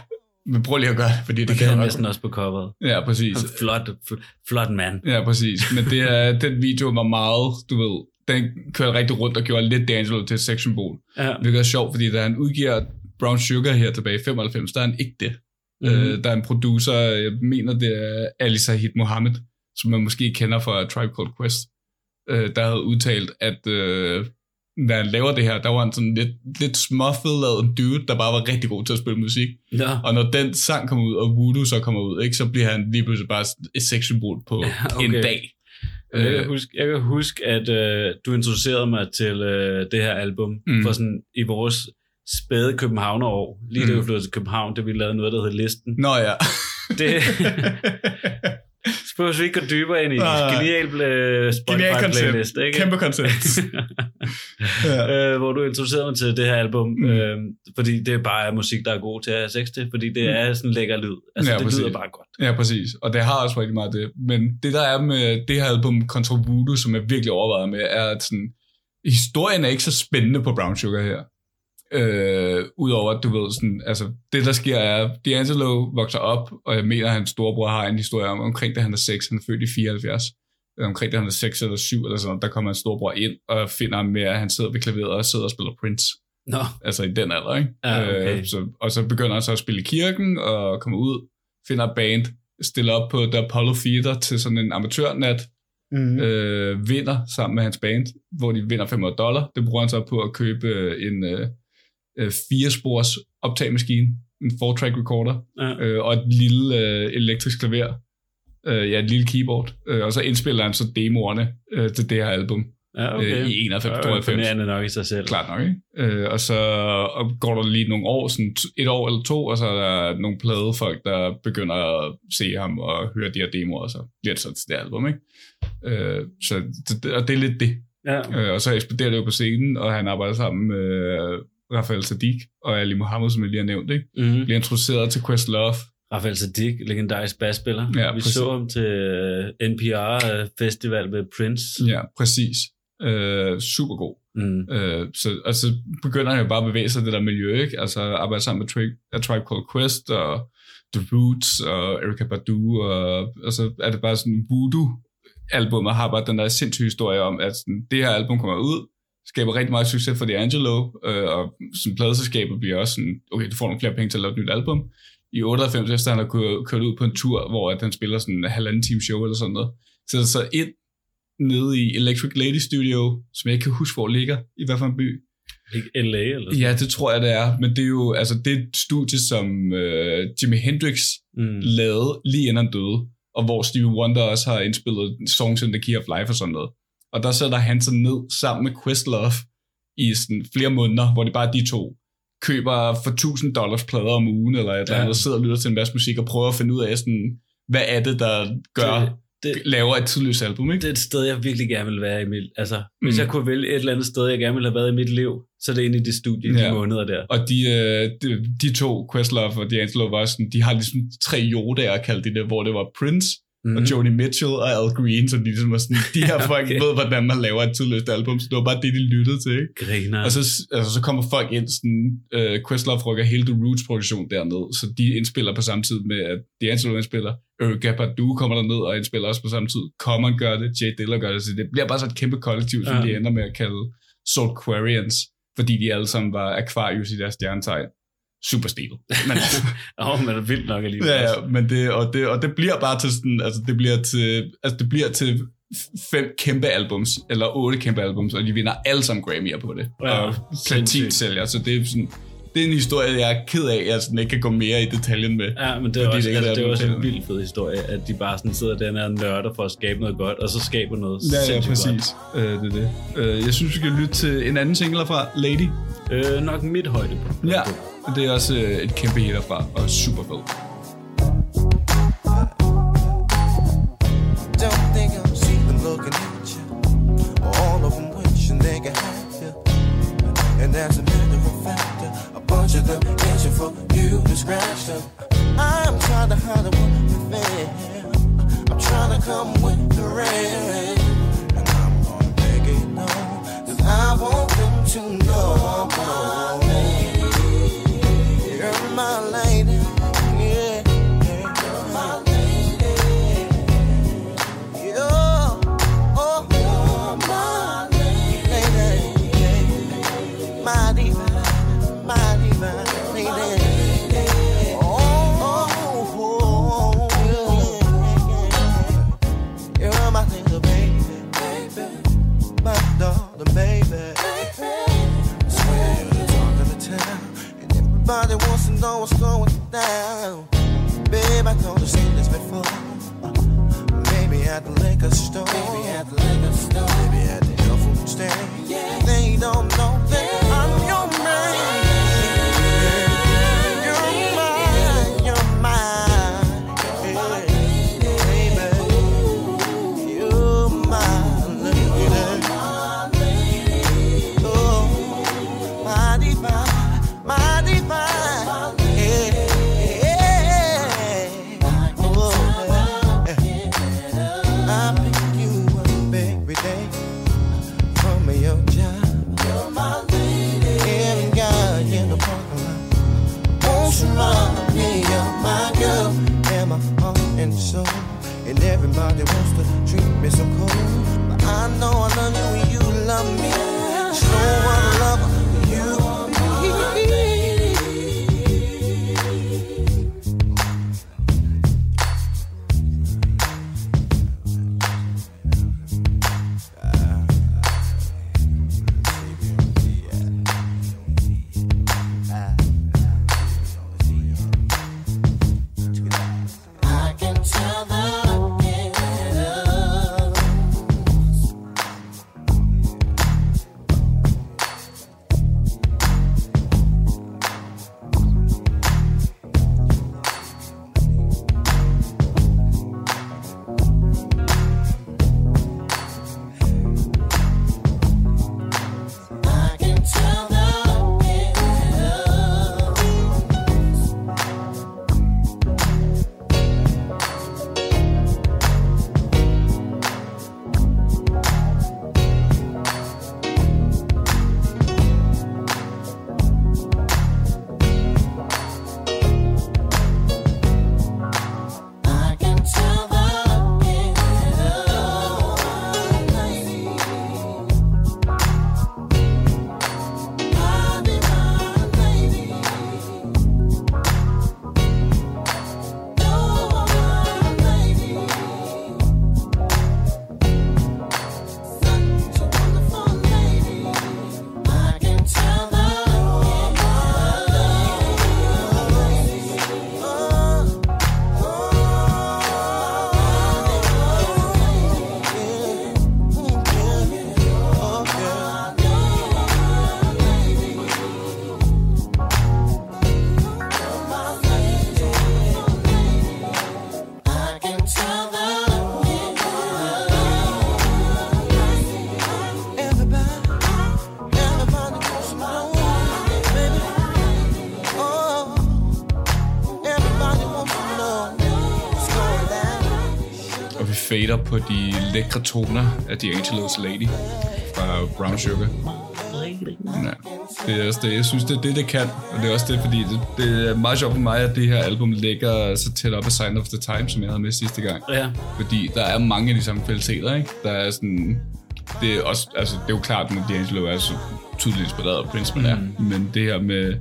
men prøv lige at gøre det, fordi det, Det kan han næsten også på coveret. Ja, præcis. Flot, fl- flot mand. Ja, præcis. Men det er, den video var meget, du ved, den kørte rigtig rundt og gjorde lidt D'Angelo til et sexsymbol. Ja. Hvilket er sjovt, fordi da han udgiver Brown Sugar her tilbage i 95, der er han ikke det. Mhm. Mm. Øh, der er en producer, jeg mener det er Ali Sahid Mohammed, som man måske kender fra Tribe Called Quest, øh, der havde udtalt, at øh, da han laver det her, der var han sådan lidt, lidt småfedladet dude, der bare var rigtig god til at spille musik. Ja. Og når den sang kommer ud, og Voodoo så kommer ud, ikke, så bliver han lige pludselig bare et sexsymbol på okay. en dag. Jeg Øh. kan, huske, jeg kan huske, at øh, du introducerede mig til øh, det her album. Mm. for sådan i vores spæde Københavnerår. Lige da Mm. vi flyttede til København, da vi lavede noget, der hed Listen. Nå ja. Det spørger vi ikke gå dybere ind i. Genial Genial Spotify playlist, ikke? Kæmpe koncept. ja. øh, hvor du introducerede mig til det her album, mm. øh, fordi det bare er musik, der er god til at have sex til, fordi det Mm. er sådan lækker lyd. Altså, Ja, det præcis. lyder bare godt. Ja, præcis. Og det har også rigtig meget det. Men det, der er med det her album kontra Voodoo, som jeg virkelig overvejet med, er, at sådan, historien er ikke så spændende på Brown Sugar her. Øh, Udover at du ved, sådan, altså, det der sker er, D'Angelo vokser op, og jeg mener, at hans storebror har en historie om, omkring da han er 6, han er født i 74, øh, omkring da han er 6 eller 7, eller sådan, der kommer hans storebror ind, og finder ham med, at han sidder ved klaveret og sidder og spiller Prince. Nå. Altså i den alder, ikke? Ja, okay. øh, så, og så begynder han så at spille i kirken, og kommer ud, finder band, stiller op på The Apollo Theater til sådan en amatørnat, Mm. øh, vinder sammen med hans band, hvor de vinder 500 dollar. Det bruger han så på at købe øh, en øh, øh, fire-spors optagemaskine, en four-track recorder, Ja. øh, og et lille øh, elektrisk klaver, øh, ja, et lille keyboard, øh, og så indspiller han så demoerne øh, til det her album Ja, okay. øh, i 91, Det er 92. imponerende nok i sig selv. Klart nok, ikke? Øh, og så og går der lige nogle år, sådan et år eller to, og så er der nogle pladefolk, der begynder at se ham og høre de her demoer, og så bliver det så til det album, ikke? Øh, så det, og det er lidt det. Ja. Øh, og så eksploderer det jo på scenen, og han arbejder sammen med Rafael Sadiq og Ali Mohammed, som jeg lige har nævnt, ikke? Mm. Bliver introduceret til Questlove. Rafael Sadiq, legendarisk basspiller. Ja, Vi præcis. så ham til øh, NPR-festival med Prince. Ja, præcis. Øh, super god. Mm. Øh, så, og så begynder han jo bare at bevæge sig i det der miljø, ikke? Altså arbejde sammen med Tri- A Tribe Called Quest og The Roots og Erykah Badu, og, og så er det bare sådan voodoo-album, og har bare den der sindssyge historie om, at sådan, det her album kommer ud, skaber rigtig meget succes for D'Angelo, øh, og som pladeselskabet bliver også sådan, okay, du får nogle flere penge til at lave et nyt album. I 98, efter han har kørt, kørt ud på en tur, hvor at han spiller sådan en halvanden time show eller sådan noget, sætter sig ind nede i Electric Lady Studio, som jeg ikke kan huske, hvor ligger, i hvad for en by. Ikke LA eller sådan Ja, det tror jeg, det er. Men det er jo altså, det er et studie, som øh, Jimi Hendrix Mm. lavede lige inden han døde, og hvor Stevie Wonder også har indspillet Songs in the Key of Life og sådan noget. Og der sætter han sig ned sammen med Questlove i sådan flere måneder, hvor det bare er de to køber for 1000 dollars plader om ugen, eller et eller Ja. andet, og sidder og lytter til en masse musik og prøver at finde ud af, sådan, hvad er det, der gør, Det- det- laver et tidløst album, ikke? Det er et sted, jeg virkelig gerne vil være i mit... Altså, hvis Mm. jeg kunne vælge et eller andet sted, jeg gerne ville have været i mit liv, så er det inde i det studie, de Ja. måneder der. Og de, øh, de, de to, Questlove og D'Angelo, var sådan, de har ligesom tre Yodaer, kaldte de det, hvor det var Prince, mm. og Joni Mitchell og Al Green, så de ligesom var sådan, de her folk okay. ved, hvordan man laver et tidløst album, så det var bare det, de lyttede til, ikke? Griner. Og så, altså, så kommer folk ind, sådan, uh, Questlove rykker hele The Roots produktion derned, så de indspiller på samme tid med, at D'Angelo indspiller, Erykah Badu kommer derned og indspiller også på samme tid, Common gør det, Jay Dilla gør det, så det bliver bare så et kæmpe kollektiv, som Ja. de ender med at kalde Soulquarians, fordi de alle sammen var Aquarius i deres stjernetegn. Super stilet. Men, oh, men det er vildt nok alligevel. ja, ja, men det, og, det, og det bliver bare til sådan, altså det bliver til, altså det bliver til fem kæmpe albums, eller otte kæmpe albums, og de vinder alle sammen Grammy'er på det. Ja, og sindssygt. platinsælger, så det er sådan, det er en historie, jeg er ked af, at jeg sådan ikke kan gå mere i detaljen med. Ja, men det er også, det altså, det er også en vildt fed historie, at de bare sådan sidder der og nørder for at skabe noget godt, og så skaber noget Ja, ja, præcis. Øh, det er det. Øh, jeg synes, vi skal lytte til en anden single fra Lady. godt. Øh, nok mit højdepunkt. Ja, og det er også øh, et kæmpe hit og super fed. Don't think I'm looking at you. All of them wishing they could have you. And as a matter of fact, a bunch of them for you to scratch them. I'm trying to hide what. I'm trying to come with the rain. Know what's going down. Babe, I told you seen this before. Maybe at the liquor store. Maybe at the liquor store. Maybe at the health food stand. Fader på de lækre toner af D'Angelo's Lady fra Brown Sugar. Ja. Det er også det, jeg synes, det er det, det kan. Og det er også det, fordi det, det er meget sjovt for mig, at det her album ligger så tæt op af Sign of the Time, som jeg havde med sidste gang. Ja. Fordi der er mange af de samme kvaliteter, ikke? Der er sådan... Det er, også, altså, det er jo klart, at D'Angelo er så tydeligt inspireret af Prince, man er. Mm. Men det her med...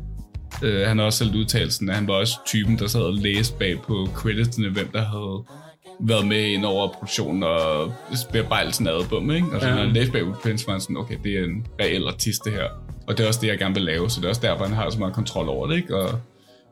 Øh, han har også selv udtalt sådan, at han var også typen, der sad og læste bag på creditsene, hvem der havde været med ind over produktionen og bearbejdelsen af album, ikke? Og så Ja. når han læste bag på Prince, var han sådan, okay, det er en reel artist, det her. Og det er også det, jeg gerne vil lave, så det er også derfor, han har så meget kontrol over det, ikke? Og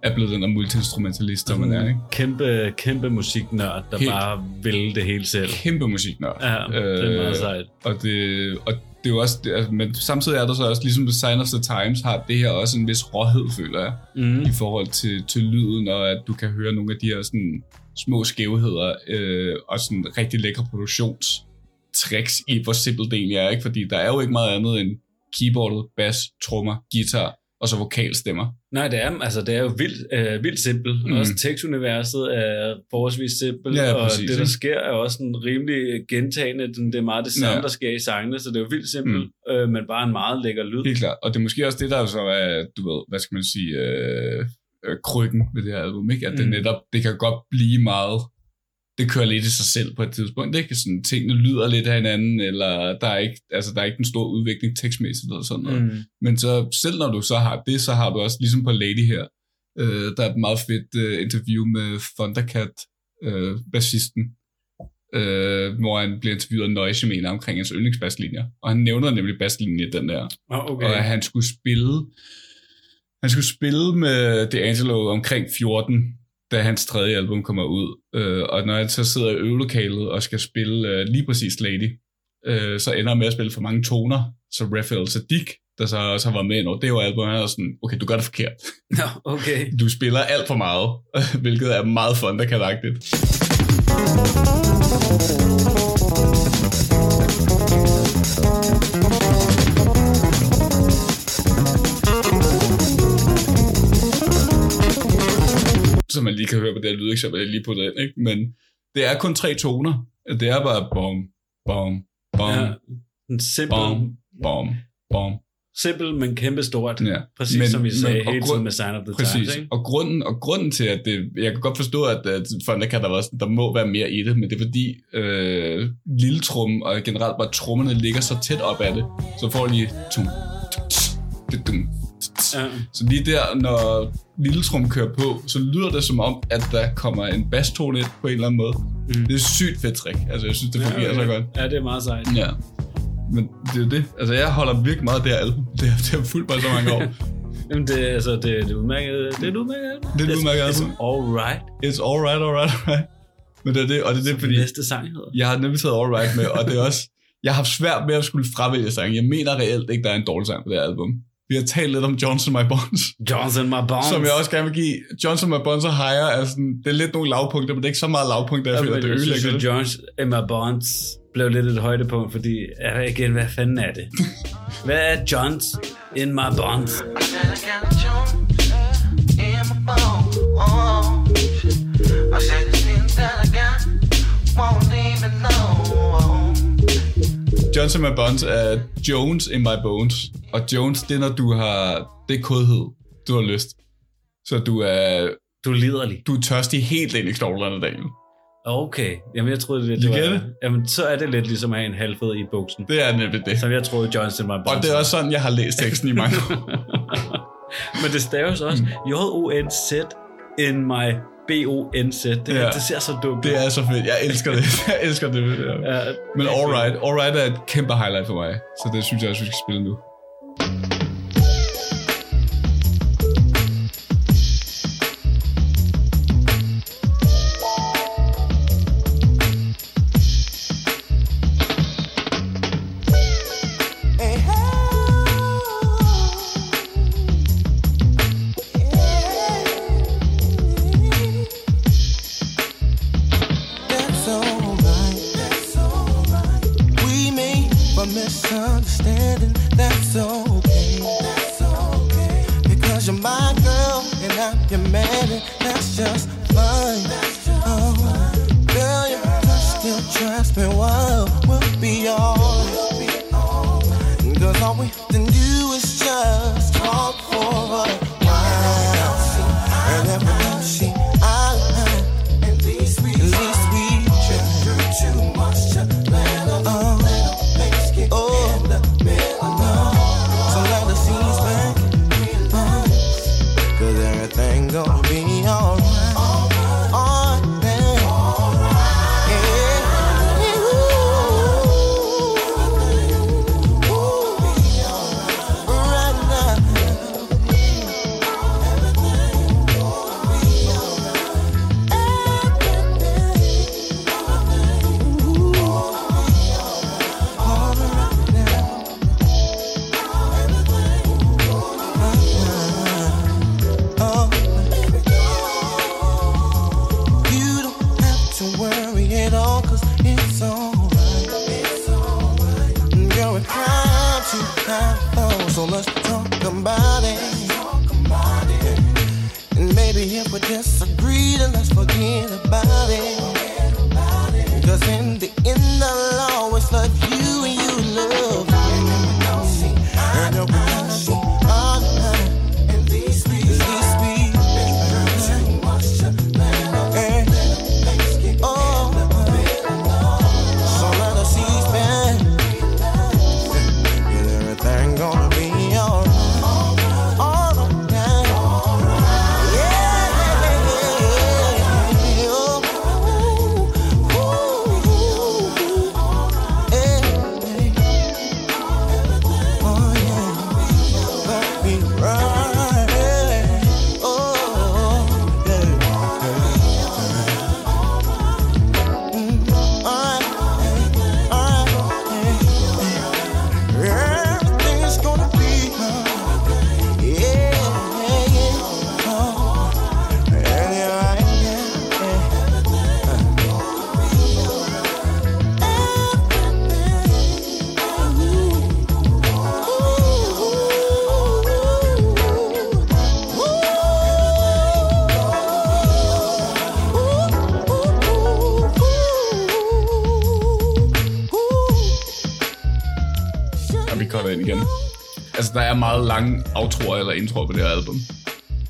er blevet den der multi-instrumentalist, som man er, ikke? Kæmpe, kæmpe musiknørd, der Helt. bare vil det hele selv. Kæmpe musiknørd. Ja, det er meget sejt. Og det, og det er jo også, altså, men samtidig er der så også, ligesom Sign of the Times har det her også en vis råhed, føler jeg, Mhm. i forhold til, til lyden, og at du kan høre nogle af de her sådan, små skævheder, øh, og sådan rigtig lækre produktionstricks i, hvor simpelt det egentlig er, ikke? Fordi der er jo ikke meget andet end keyboardet, bass, trommer, guitar, og så vokalstemmer. Nej, det er, altså, det er jo vildt, øh, vildt simpelt. Mm. Også tekstuniverset er forholdsvis simpelt, Ja, og præcis, det, der sker, er også en rimelig gentagende. Den- Det er meget det samme, ja. der sker i sangene, så det er jo vildt simpelt, mm. øh, men bare en meget lækker lyd. Helt klart. Og det er måske også det, der så er, du ved, hvad skal man sige, øh, øh, krykken ved det her album, ikke? At mm. det netop, det kan godt blive meget, det kører lidt i sig selv på et tidspunkt, ikke? Sådan, tingene lyder lidt af hinanden, eller der er ikke, altså, der er ikke den store udvikling tekstmæssigt eller sådan noget. Mm. Men så selv når du så har det, så har du også, ligesom på Lady her, øh, der er et meget fedt øh, interview med Thundercat, øh, bassisten, øh, hvor han bliver interviewet af Noise, mener omkring hans yndlingsbasslinjer. Og han nævner nemlig basslinjen i den der. Oh, okay. Og at han skulle spille han skulle spille med D'Angelo omkring 14, da hans tredje album kommer ud. Øh, og når han så sidder i øvelokalet og skal spille øh, lige præcis Lady, øh, så ender han med at spille for mange toner. Så Raphael Sadik, der så også har været med over det her album, han er sådan, okay, du gør det forkert. Nå, okay. Du spiller alt for meget, hvilket er meget thundercat-agtigt. Så man lige kan høre på det her lydeksempel, jeg lige på den, ikke? Men det er kun tre toner. Det er bare bom, bom, bom, Ja, en simpel, bom, bom, bom. simpel men kæmpe stort. Ja. Præcis Men- som vi sagde men- hele grund- tiden med Sign of the Præcis. Times. Ikke? Og grunden, og grunden til, at det, jeg kan godt forstå, at, at Thunder der, var, sådan, der må være mere i det, men det er fordi øh, lille trum og generelt bare trummerne ligger så tæt op af det, så får lige tum, tum, tum, Ja. så lige der, når lille trum kører på, så lyder det som om, at der kommer en basstone ind på en eller anden måde. Mm. Det er sygt fedt trick. Altså, jeg synes, det fungerer okay. så godt. Ja, det er meget sejt. Ja. Men det er det. Altså, jeg holder virkelig meget af det her album. Det har, det har fulgt mig så mange år. Jamen, det, altså, det, det er udmærket. Det er et udmærket. Det er et It's- udmærket It's album. alright. It's alright, alright, alright. Men det er det, og det er det, Som fordi næste sang hedder. jeg har nemlig taget alright med, og det er også, jeg har haft svært med at skulle fravælge sange. Jeg mener reelt ikke, der er en dårlig sang på det her album. Vi har talt lidt om Johnson My Bonds, Johnson My Bones. som jeg også gerne vil give. Johnson My Bonds og Higher er sådan, det er lidt nogle lavpunkter, men det er ikke så meget lavpunkter, jeg Ja, føler, det jeg synes, ødelægger det. Jones Emma Bonds blev lidt et højdepunkt, fordi ja, igen, hvad fanden er det? Hvad er Johns in my bonds? Johnson My Bonds er Jones in My Bones. Og Jones, det er, når du har, det er kodhed, du har lyst. Så du er, Du er liderlig. du er tørstig helt ind i knoglerne, Daniel. Okay, jamen jeg troede det get var... it? Jamen, så er det lidt ligesom at have en halvfed i buksen. Det er nemlig det. Som jeg troede, Johnson in my bonds. Og det er også sådan, jeg har læst teksten i mange år. Men det staves også J-O-N-Z in my B-O-N-Z. Det, Ja. det ser så dumt ud. Det er så fedt. Jeg elsker det. Jeg elsker det. Ja, Men Alright, Alright er et kæmpe highlight for mig. Så det synes jeg også, vi skal spille nu. Der er meget lange outroer eller introer på det her album.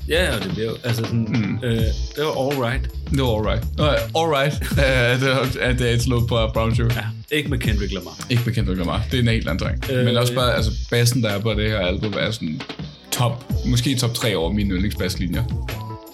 Ja, og det bliver altså sådan, mm. øh, det var all right. Det var alright. Nå, alright. Uh, det, er et slå på Brown Sugar. Ja, ikke med Kendrick Lamar. Ikke med Kendrick Lamar. Det er en helt anden ting. Øh, Men også bare, altså, bassen, der er på det her album, er sådan top, måske top 3 over mine yndlingsbasslinjer.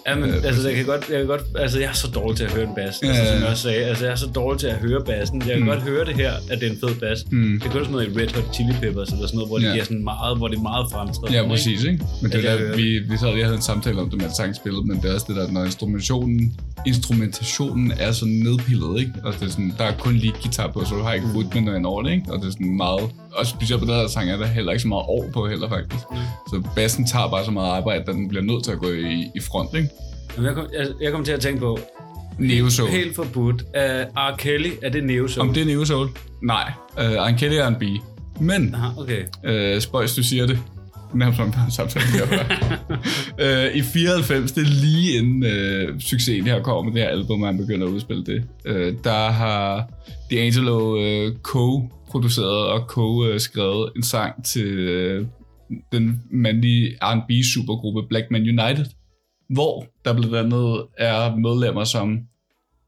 Ja, men Øh, altså, jeg kan, godt, jeg kan godt, altså, jeg er så dårlig til at høre en bass, Ja, altså, ja, som ja. jeg også sagde. Altså, jeg er så dårlig til at høre bassen. Jeg kan Mm. godt høre det her, at det er en fed bass. Mm. Det er kun sådan noget i Red Hot Chili Peppers, eller sådan noget, hvor, Ja. det, giver sådan meget, hvor det er meget fremtrædende. Ja, præcis, ikke? Men det er jeg der, vi, vi sad lige havde en samtale om det med sangspillet, men det er også det der, når instrumentationen, instrumentationen er så nedpillet, ikke? Og det er sådan, der er kun lige guitar på, så du har ikke Mm. rytmen og over det, ikke? Og det er sådan meget, og specielt på den her sang er der heller ikke så meget år på heller, faktisk. Mm. Så bassen tager bare så meget arbejde, at den bliver nødt til at gå i, i front, ikke? Jeg, kom, jeg, jeg kom til at tænke på, Neo Soul. helt forbudt, uh, R. Kelly, er det Neo Soul? Om det er Neo Soul? Nej. Uh, Iron Kelly er en B. Men, Aha, okay. uh, spøjs, du siger det. Nærmest som en samtale, uh, I 94, det er lige inden uh, succesen her kommer med det her album, og han begynder at udspille det. Uh, der har D'Angelo uh, co-produceret og co-skrevet en sang til uh, den mandlige R&B supergruppe Black Man United, hvor der blandt andet er medlemmer som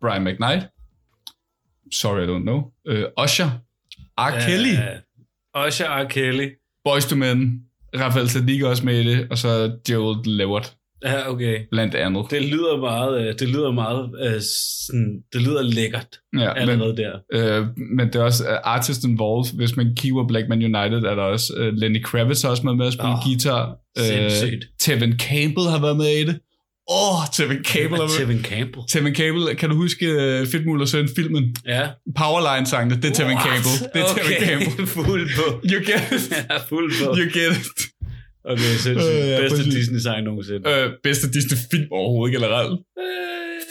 Brian McKnight, Sorry I Don't Know, uh, Usher, R. Kelly, Uh, Usher R. Kelly. Boys to Men, Rafael Sadiq også med i det, og så Gerald Levert, Ja, okay. blandt andet. Det lyder meget, øh, det lyder meget, øh, sådan, det lyder lækkert Ja, allerede der. Øh, men det er også uh, Artist Involved. Hvis man kigger Black Man United, er der også uh, Lenny Kravitz har også med, med at spille oh, guitar. sindssygt. Tevin Campbell har været med i det. Åh, oh, Tevin Campbell med. Tevin Campbell. Tevin Campbell, kan du huske uh, Fedtmul og Søn filmen? Ja. Powerline-sangene, det er Tevin? Campbell. Det er Tevin Okay, Campbell. fuld på. You get it. Ja, fuld på. You get it. Okay, sindssygt. Øh, ja, Bedste præcis. Disney-sang nogensinde. Øh, bedste Disney-film overhovedet generelt.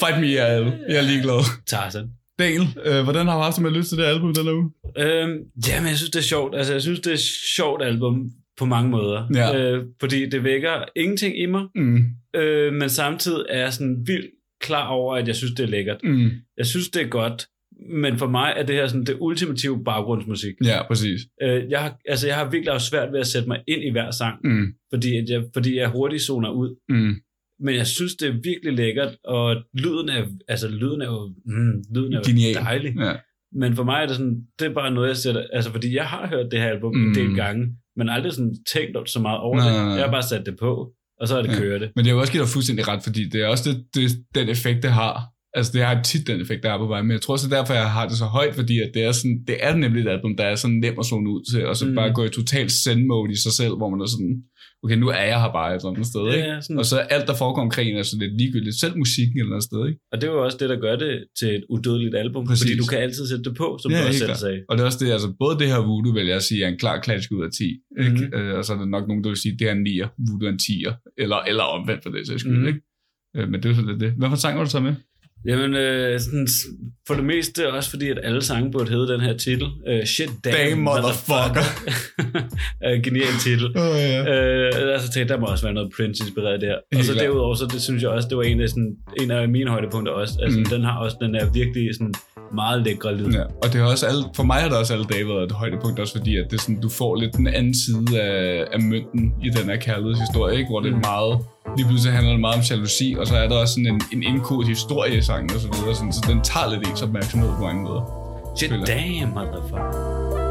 Fight me, jeg er, jeg er ligeglad. Tarzan. Daniel, øh, hvordan har du haft det med at lytte til det album den uge? Øhm, jamen, jeg synes, det er sjovt. Altså, jeg synes, det er et sjovt album på mange måder. Ja. Øh, fordi det vækker ingenting i mig, Mm. øh, men samtidig er jeg sådan vildt klar over, at jeg synes, det er lækkert. Mm. Jeg synes, det er godt, Men for mig er det her sådan det ultimative baggrundsmusik. Ja, præcis. Øh, jeg, har, altså, jeg har virkelig haft svært ved at sætte mig ind i hver sang, Mm, fordi, at jeg, fordi jeg hurtigt zoner ud. mm. Men jeg synes, det er virkelig lækkert, og lyden er, altså, lyden er jo, mm, lyden er jo Genial. dejlig. Ja. Men for mig er det sådan, det er bare noget, jeg sætter, altså fordi jeg har hørt det her album mm. en del Mm. gange, men aldrig sådan tænkt så meget over Nej, det. Jeg har bare sat det på, og så er det ja. kørt det. Men det er jo også givet dig fuldstændig ret, fordi det er også det, det, den effekt, det har. Altså, det har tit den effekt, der er på vej. Men jeg tror så derfor, jeg har det så højt, fordi at det er, sådan, det er nemlig et album, der er sådan nem at zone ud til, og så Mm. mm. bare gå i total zen-mode i sig selv, hvor man er sådan, okay, nu er jeg her bare et eller andet sted, Ja, ikke? ja, sådan. Og så alt, der foregår omkring, er sådan lidt ligegyldigt. Selv musikken et eller andet sted, ikke? Og det er jo også det, der gør det til et udødeligt album, Præcis. fordi du kan altid sætte det på, som Ja, du også selv klart. sagde. Og det er også det, altså både det her Voodoo, vil jeg sige, er en klar klassisk ud af 10. Ikke? Mhm. Mm-hmm. Øh, og så er der nok nogen, der vil sige, det er en 9'er, Voodoo er en 10'er. Eller, eller omvendt for det sags skyld, mm-hmm. ikke? Øh, men det er jo så lidt det. Hvad for sang var du så med? Jamen, øh, sådan, for det meste også fordi, at alle sange burde hedde den her titel. Øh, Shit Damn, Damn, motherfucker. øh, genial titel. Oh, ja. Øh, altså tænkte, der må også være noget Prince-inspireret der. Og Helt så klart. derudover, så det synes jeg også, det var en af, sådan, en af mine højdepunkter også. Altså, Mm. den har også den er virkelig sådan meget lækre lyd. Ja, og det er også alle, for mig har det også alle dage været et højdepunkt, også fordi at det er sådan, du får lidt den anden side af, af mønten i den her kærlighedshistorie, ikke? hvor det er Mm. meget, lige pludselig handler det meget om jalousi, og så er der også sådan en, en indkodet historie i sangen og så videre, sådan, så den tager lidt ens opmærksomhed på mange måder. Shit damn, motherfucker.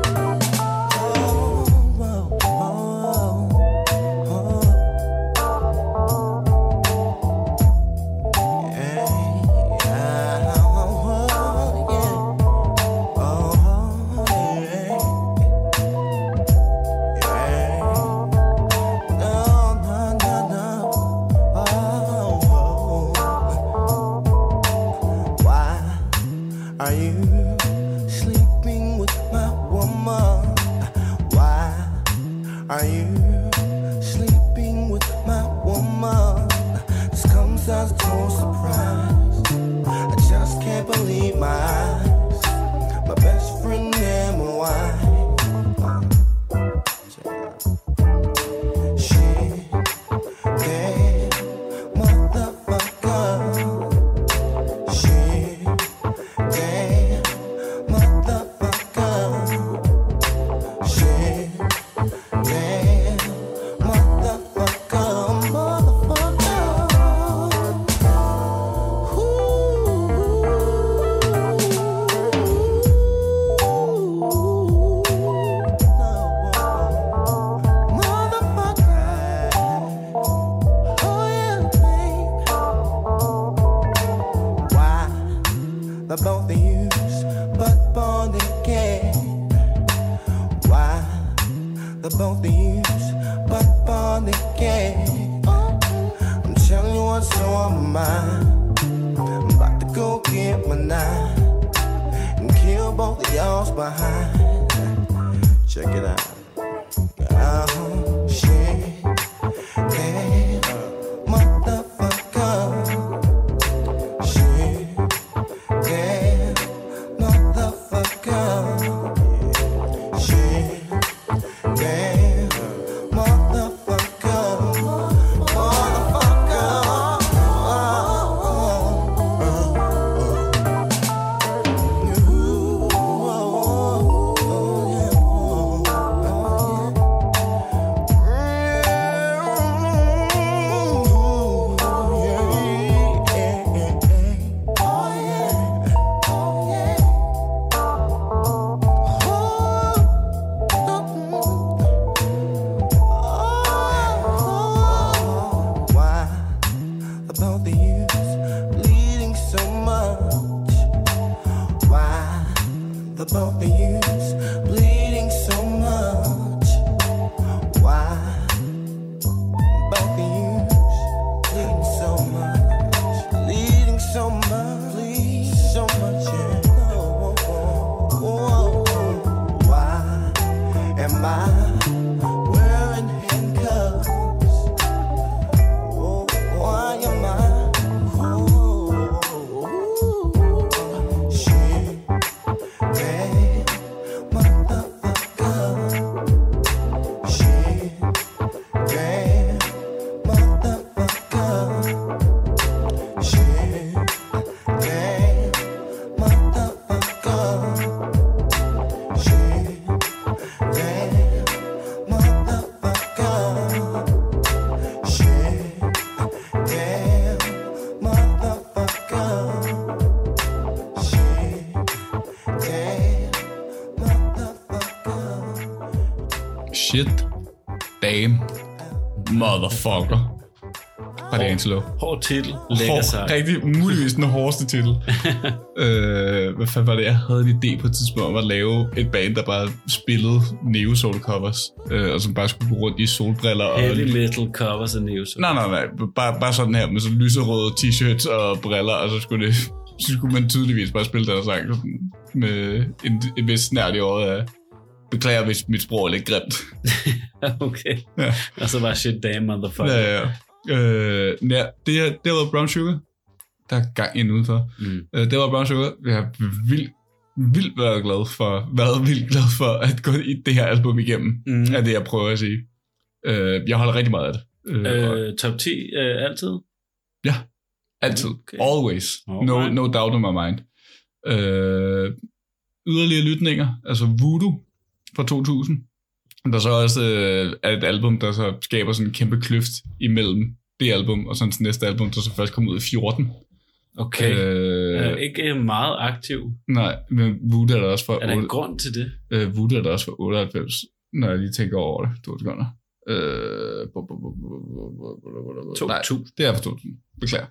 Titel, lækker Hår, sang. rigtig, muligvis den hårdeste titel. øh, hvad fanden var det? Jeg havde en idé på et tidspunkt om at lave et band, der bare spillede Neo Soul covers, øh, og som bare skulle gå rundt i solbriller. Og, Heavy metal covers af Neo Soul. nej, nej, nej. Bare, bare sådan her, med så lyserøde t-shirts og briller, og så skulle, det, så skulle man tydeligvis bare spille den her sang med en, en vis snært i øjet af, beklager, hvis mit sprog er lidt grimt. okay. Ja. Og så bare shit damn motherfucker. Ja, ja. Øh, ja, det, her, det var Brown Sugar. Der er gang ind udenfor. Mm. Øh, det var Brown Sugar. Jeg har vildt, vildt været glad for, været vildt glad for at gå i det her album igennem, Mm. er det, jeg prøver at sige. Øh, jeg holder rigtig meget af det. Øh, Øh, top 10 øh, altid? ja, altid. okay. Okay. Always. No, no doubt in my mind. Øh, yderligere lytninger, altså Voodoo fra 2000. Der er så også øh, er et album, der så skaber sådan en kæmpe kløft imellem det album, og så hans næste album, der så først kom ud i 14. Okay. Øh, er ikke meget aktiv. Nej, men Voodoo er der også for... Er der en grund til det? Øh, Voodoo er der også for 98, når jeg lige tænker over det. Du sekunder. Øh, 2000. Det er for 2000. Beklager.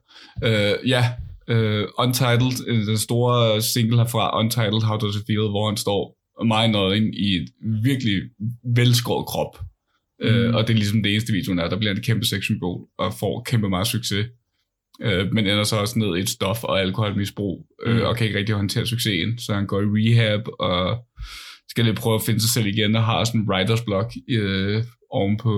Øh, ja, øh, Untitled, den store single herfra, Untitled How Does It Feel, hvor han står meget nøgen i et virkelig velskåret krop. Mm. Øh, og det er ligesom det eneste videoen er. Der bliver en kæmpe sexsymbol og får kæmpe meget succes. Øh, men ender så også ned i et stof- og alkoholmisbrug, øh, Mm. og kan ikke rigtig håndtere succesen. Så han går i rehab og skal lige prøve at finde sig selv igen, og har sådan en writer's block øh, oven på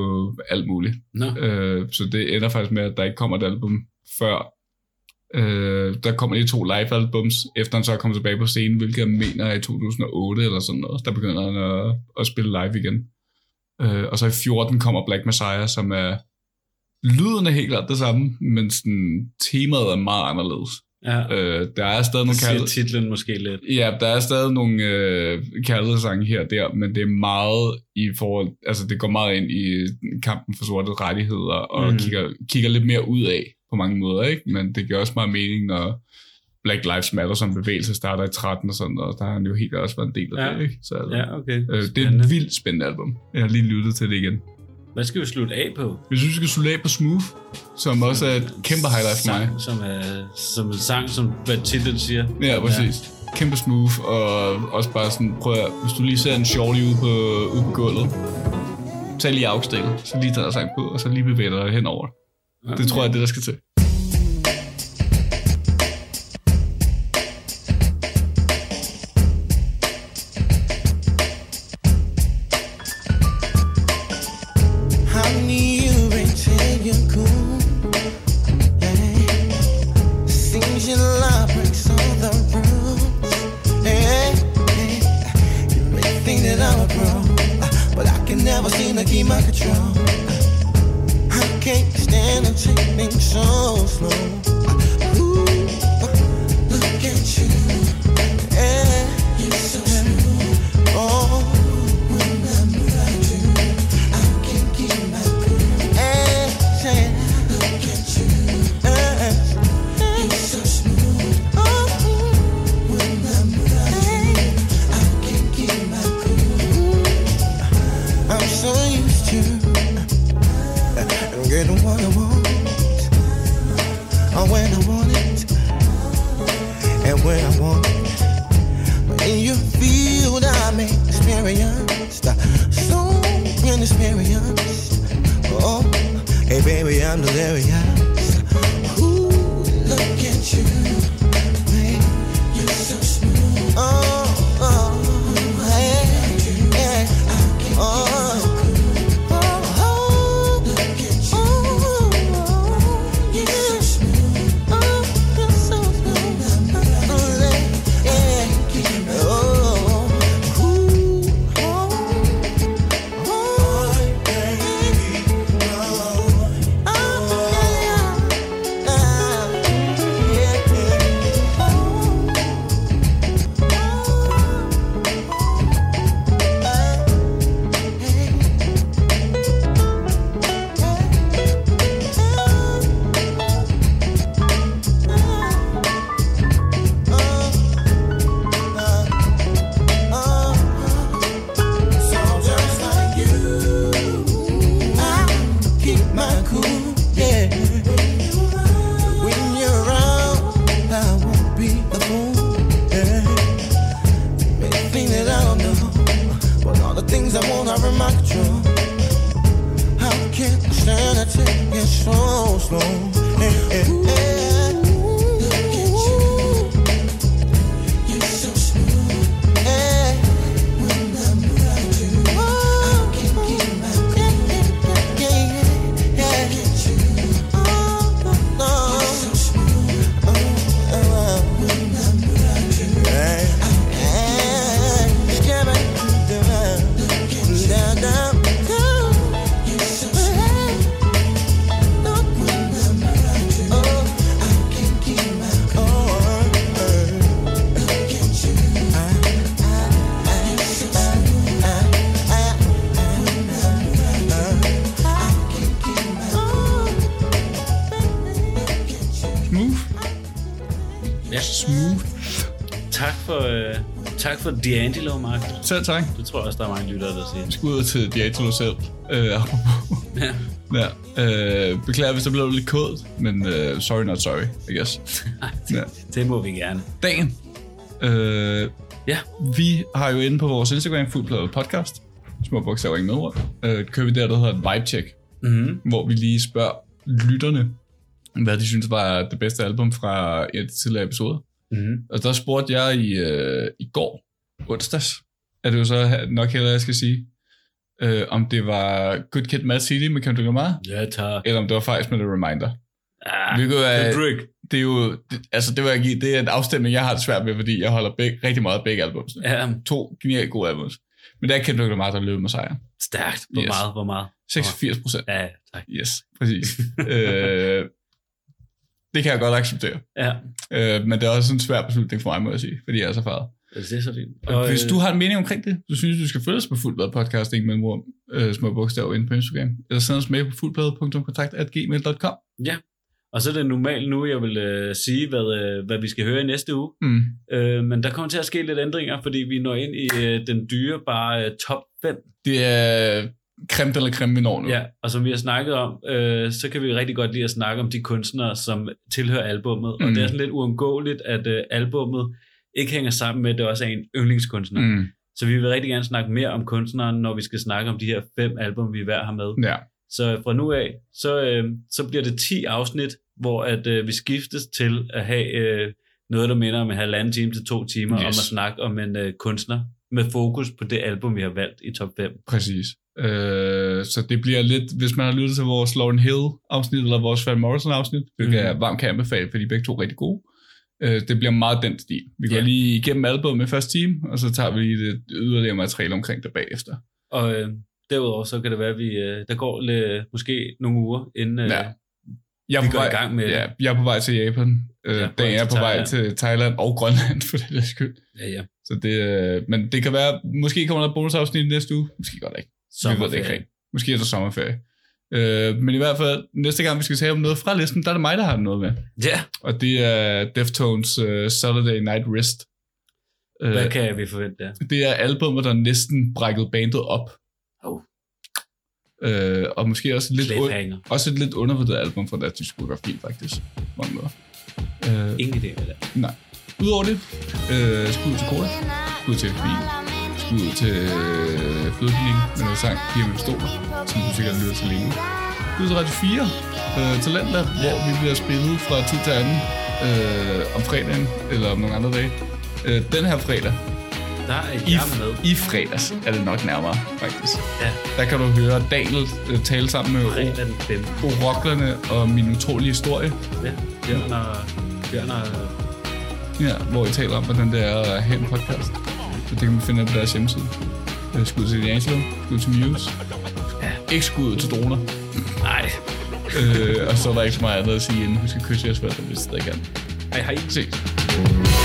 alt muligt. Nå. Øh, så det ender faktisk med, at der ikke kommer et album før. Øh, der kommer lige to live-albums, efter han så er kommet tilbage på scenen, hvilket jeg mener er i 2008 eller sådan noget. Der begynder han at, at spille live igen. Øh, og så i 14 kommer Black Messiah, som er lyden er helt klart det samme, men sådan, temaet er meget anderledes. Ja. Øh, der er stadig nogle kærlighed... titlen måske lidt. Ja, der er stadig nogle øh, kærlighedssange her og der, men det er meget i forhold, altså det går meget ind i kampen for sorte rettigheder, og mm. kigger, kigger lidt mere ud af på mange måder, ikke? Men det giver også meget mening, når Black Lives Matter som bevægelse starter i 13 og sådan noget, der har han jo helt også været en del af Ja. det, ikke? Så, altså, Ja, okay. øh, det er et vildt spændende album. Jeg har lige lyttet til det igen. Hvad skal vi slutte af på? Jeg synes, vi skal slutte af på Smooth, som også er et kæmpe highlight for mig. Som er som en sang, som hvad titlen siger. Ja, præcis. Ja. Kæmpe smooth, og også bare sådan, prøv at, hvis du lige ser en shorty ude på, ude på gulvet, tag lige afstil, så lige tager sang på, og så lige bevæger dig henover. Okay. Det tror jeg er det, der skal til. Smooth. Tak for, øh, tak for D'Angelo, Mark. Selv tak. Det tror jeg også, der er mange lyttere, der siger. Skud til Diatolo selv. Øh. Ja. ja. Øh, beklager, hvis der blev lidt kodet, men øh, sorry not sorry, I guess. ja. Det må vi gerne. Dagen. Øh, Ja. vi har jo inde på vores Instagram, Fuldbladet Podcast, små bogstaver, ingen medord, øh, kører vi der, der hedder et vibe check, Mm-hmm. hvor vi lige spørger lytterne, hvad de synes var det bedste album fra et tidligere episoder. Mm-hmm. Og der spurgte jeg i, øh, i går, onsdags, er det jo så nok heller, jeg skal sige, øh, om det var Good Kid, Mad City med Kendrick Lamar, Ja, tak. eller om det var faktisk med The Reminder. Ah, Hvilket er, Kendrick. det er jo, det, altså det vil jeg give, det er en afstemning, jeg har det svært med, fordi jeg holder begge, rigtig meget af begge album. Ja, To genialt gode albums. Men det er Kendrick Lamar, der løber med sejren. stærkt. Hvor Yes. meget, hvor meget? 86 procent. Ja, tak. Yes, præcis. øh, det kan jeg godt acceptere. Ja, Øh, men det er også en svær beslutning for mig, må jeg sige, fordi jeg er så farvet. det er så fint. Og hvis øh, du har en mening omkring det, så synes du, du skal følge os på Fuldblad Podcast, ikke med ord, øh, små bogstaver inde på Instagram. Eller send os mail på fuldblad.kontakt.gmail.com. Ja, og så er det normalt nu, jeg vil øh, sige, hvad, øh, hvad vi skal høre i næste uge. Mm. Øh, men der kommer til at ske lidt ændringer, fordi vi når ind i øh, den dyre bare øh, top 5. Det er creme eller creme, når nu. Ja, og som vi har snakket om, øh, så kan vi rigtig godt lide at snakke om de kunstnere, som tilhører albummet. Mm. Og det er sådan lidt uundgåeligt, at øh, albummet ikke hænger sammen med, at det også er en yndlingskunstner. Mm. Så vi vil rigtig gerne snakke mere om kunstneren, når vi skal snakke om de her fem album, vi hver har med. ja. Så fra nu af, så, øh, så bliver det 10 afsnit, hvor at øh, vi skiftes til at have øh, noget, der minder om en halvanden time til to timer, Yes. om at snakke om en øh, kunstner med fokus på det album, vi har valgt i top 5. Præcis. Øh, så det bliver lidt, hvis man har lyttet til vores Lauren Hill afsnit, eller vores Van Morrison afsnit, hvilket Mhm. jeg varmt kan anbefale, for de er begge to rigtig gode. Øh, det bliver meget den stil. Vi går Ja. lige igennem albumet i første time, og så tager vi lige det yderligere materiale omkring det bagefter. Og øh, derudover så kan det være, at vi, øh, der går lidt, måske nogle uger, inden øh, Ja. Jeg vi går vej, i gang med ja, jeg er på vej til Japan. Øh, Ja, vej er på vej til Thailand og Grønland, for det der skyld. ja, ja, Så det, øh, men det kan være, måske kommer der et bonusafsnit næste uge. Måske godt ikke. Vi ved det ikke sommerferie. rigtigt. Måske er der sommerferie. Øh, men i hvert fald, næste gang vi skal tale om noget fra listen, der er det mig, der har noget med. Ja, Og det er Deftones uh, Saturday Night Rest. hvad Øh, kan vi forvente der? det er albumet, der næsten brækkede bandet op. Oh. Øh, og måske også lidt, Cliffhanger. også et lidt undervurderet album fra deres diskografi, faktisk. Mange måder. Øh, Ingen idé med det. nej. Udover det, øh, skud til Kora, skud til Fie, skud til øh, Flødeklinikken med noget sang, Piger med pistoler, som du sikkert lytter til længe. Skud til Radio 4, øh, Talentlab, hvor vi bliver spillet fra tid til anden øh, om fredagen, eller om nogle andre dage. Øh, den her fredag, Der er i, med. i fredags er det nok nærmere, faktisk. Ja, Der kan du høre Daniel øh, tale sammen med fredag den 5. oroklerne og min utrolige historie, Ja, Bjørn og, Bjørn og ja, hvor I taler om, hvordan det er at have en podcast. Det kan man finde på deres hjemmeside. Øh, Skud til D'Angelo, skud til Muse. Ikke skud til droner. Nej. øh, og så er der ikke så meget andet at sige, inden husk at kysse jeres forældre, hvis det ikke er. Hej hej. Ses.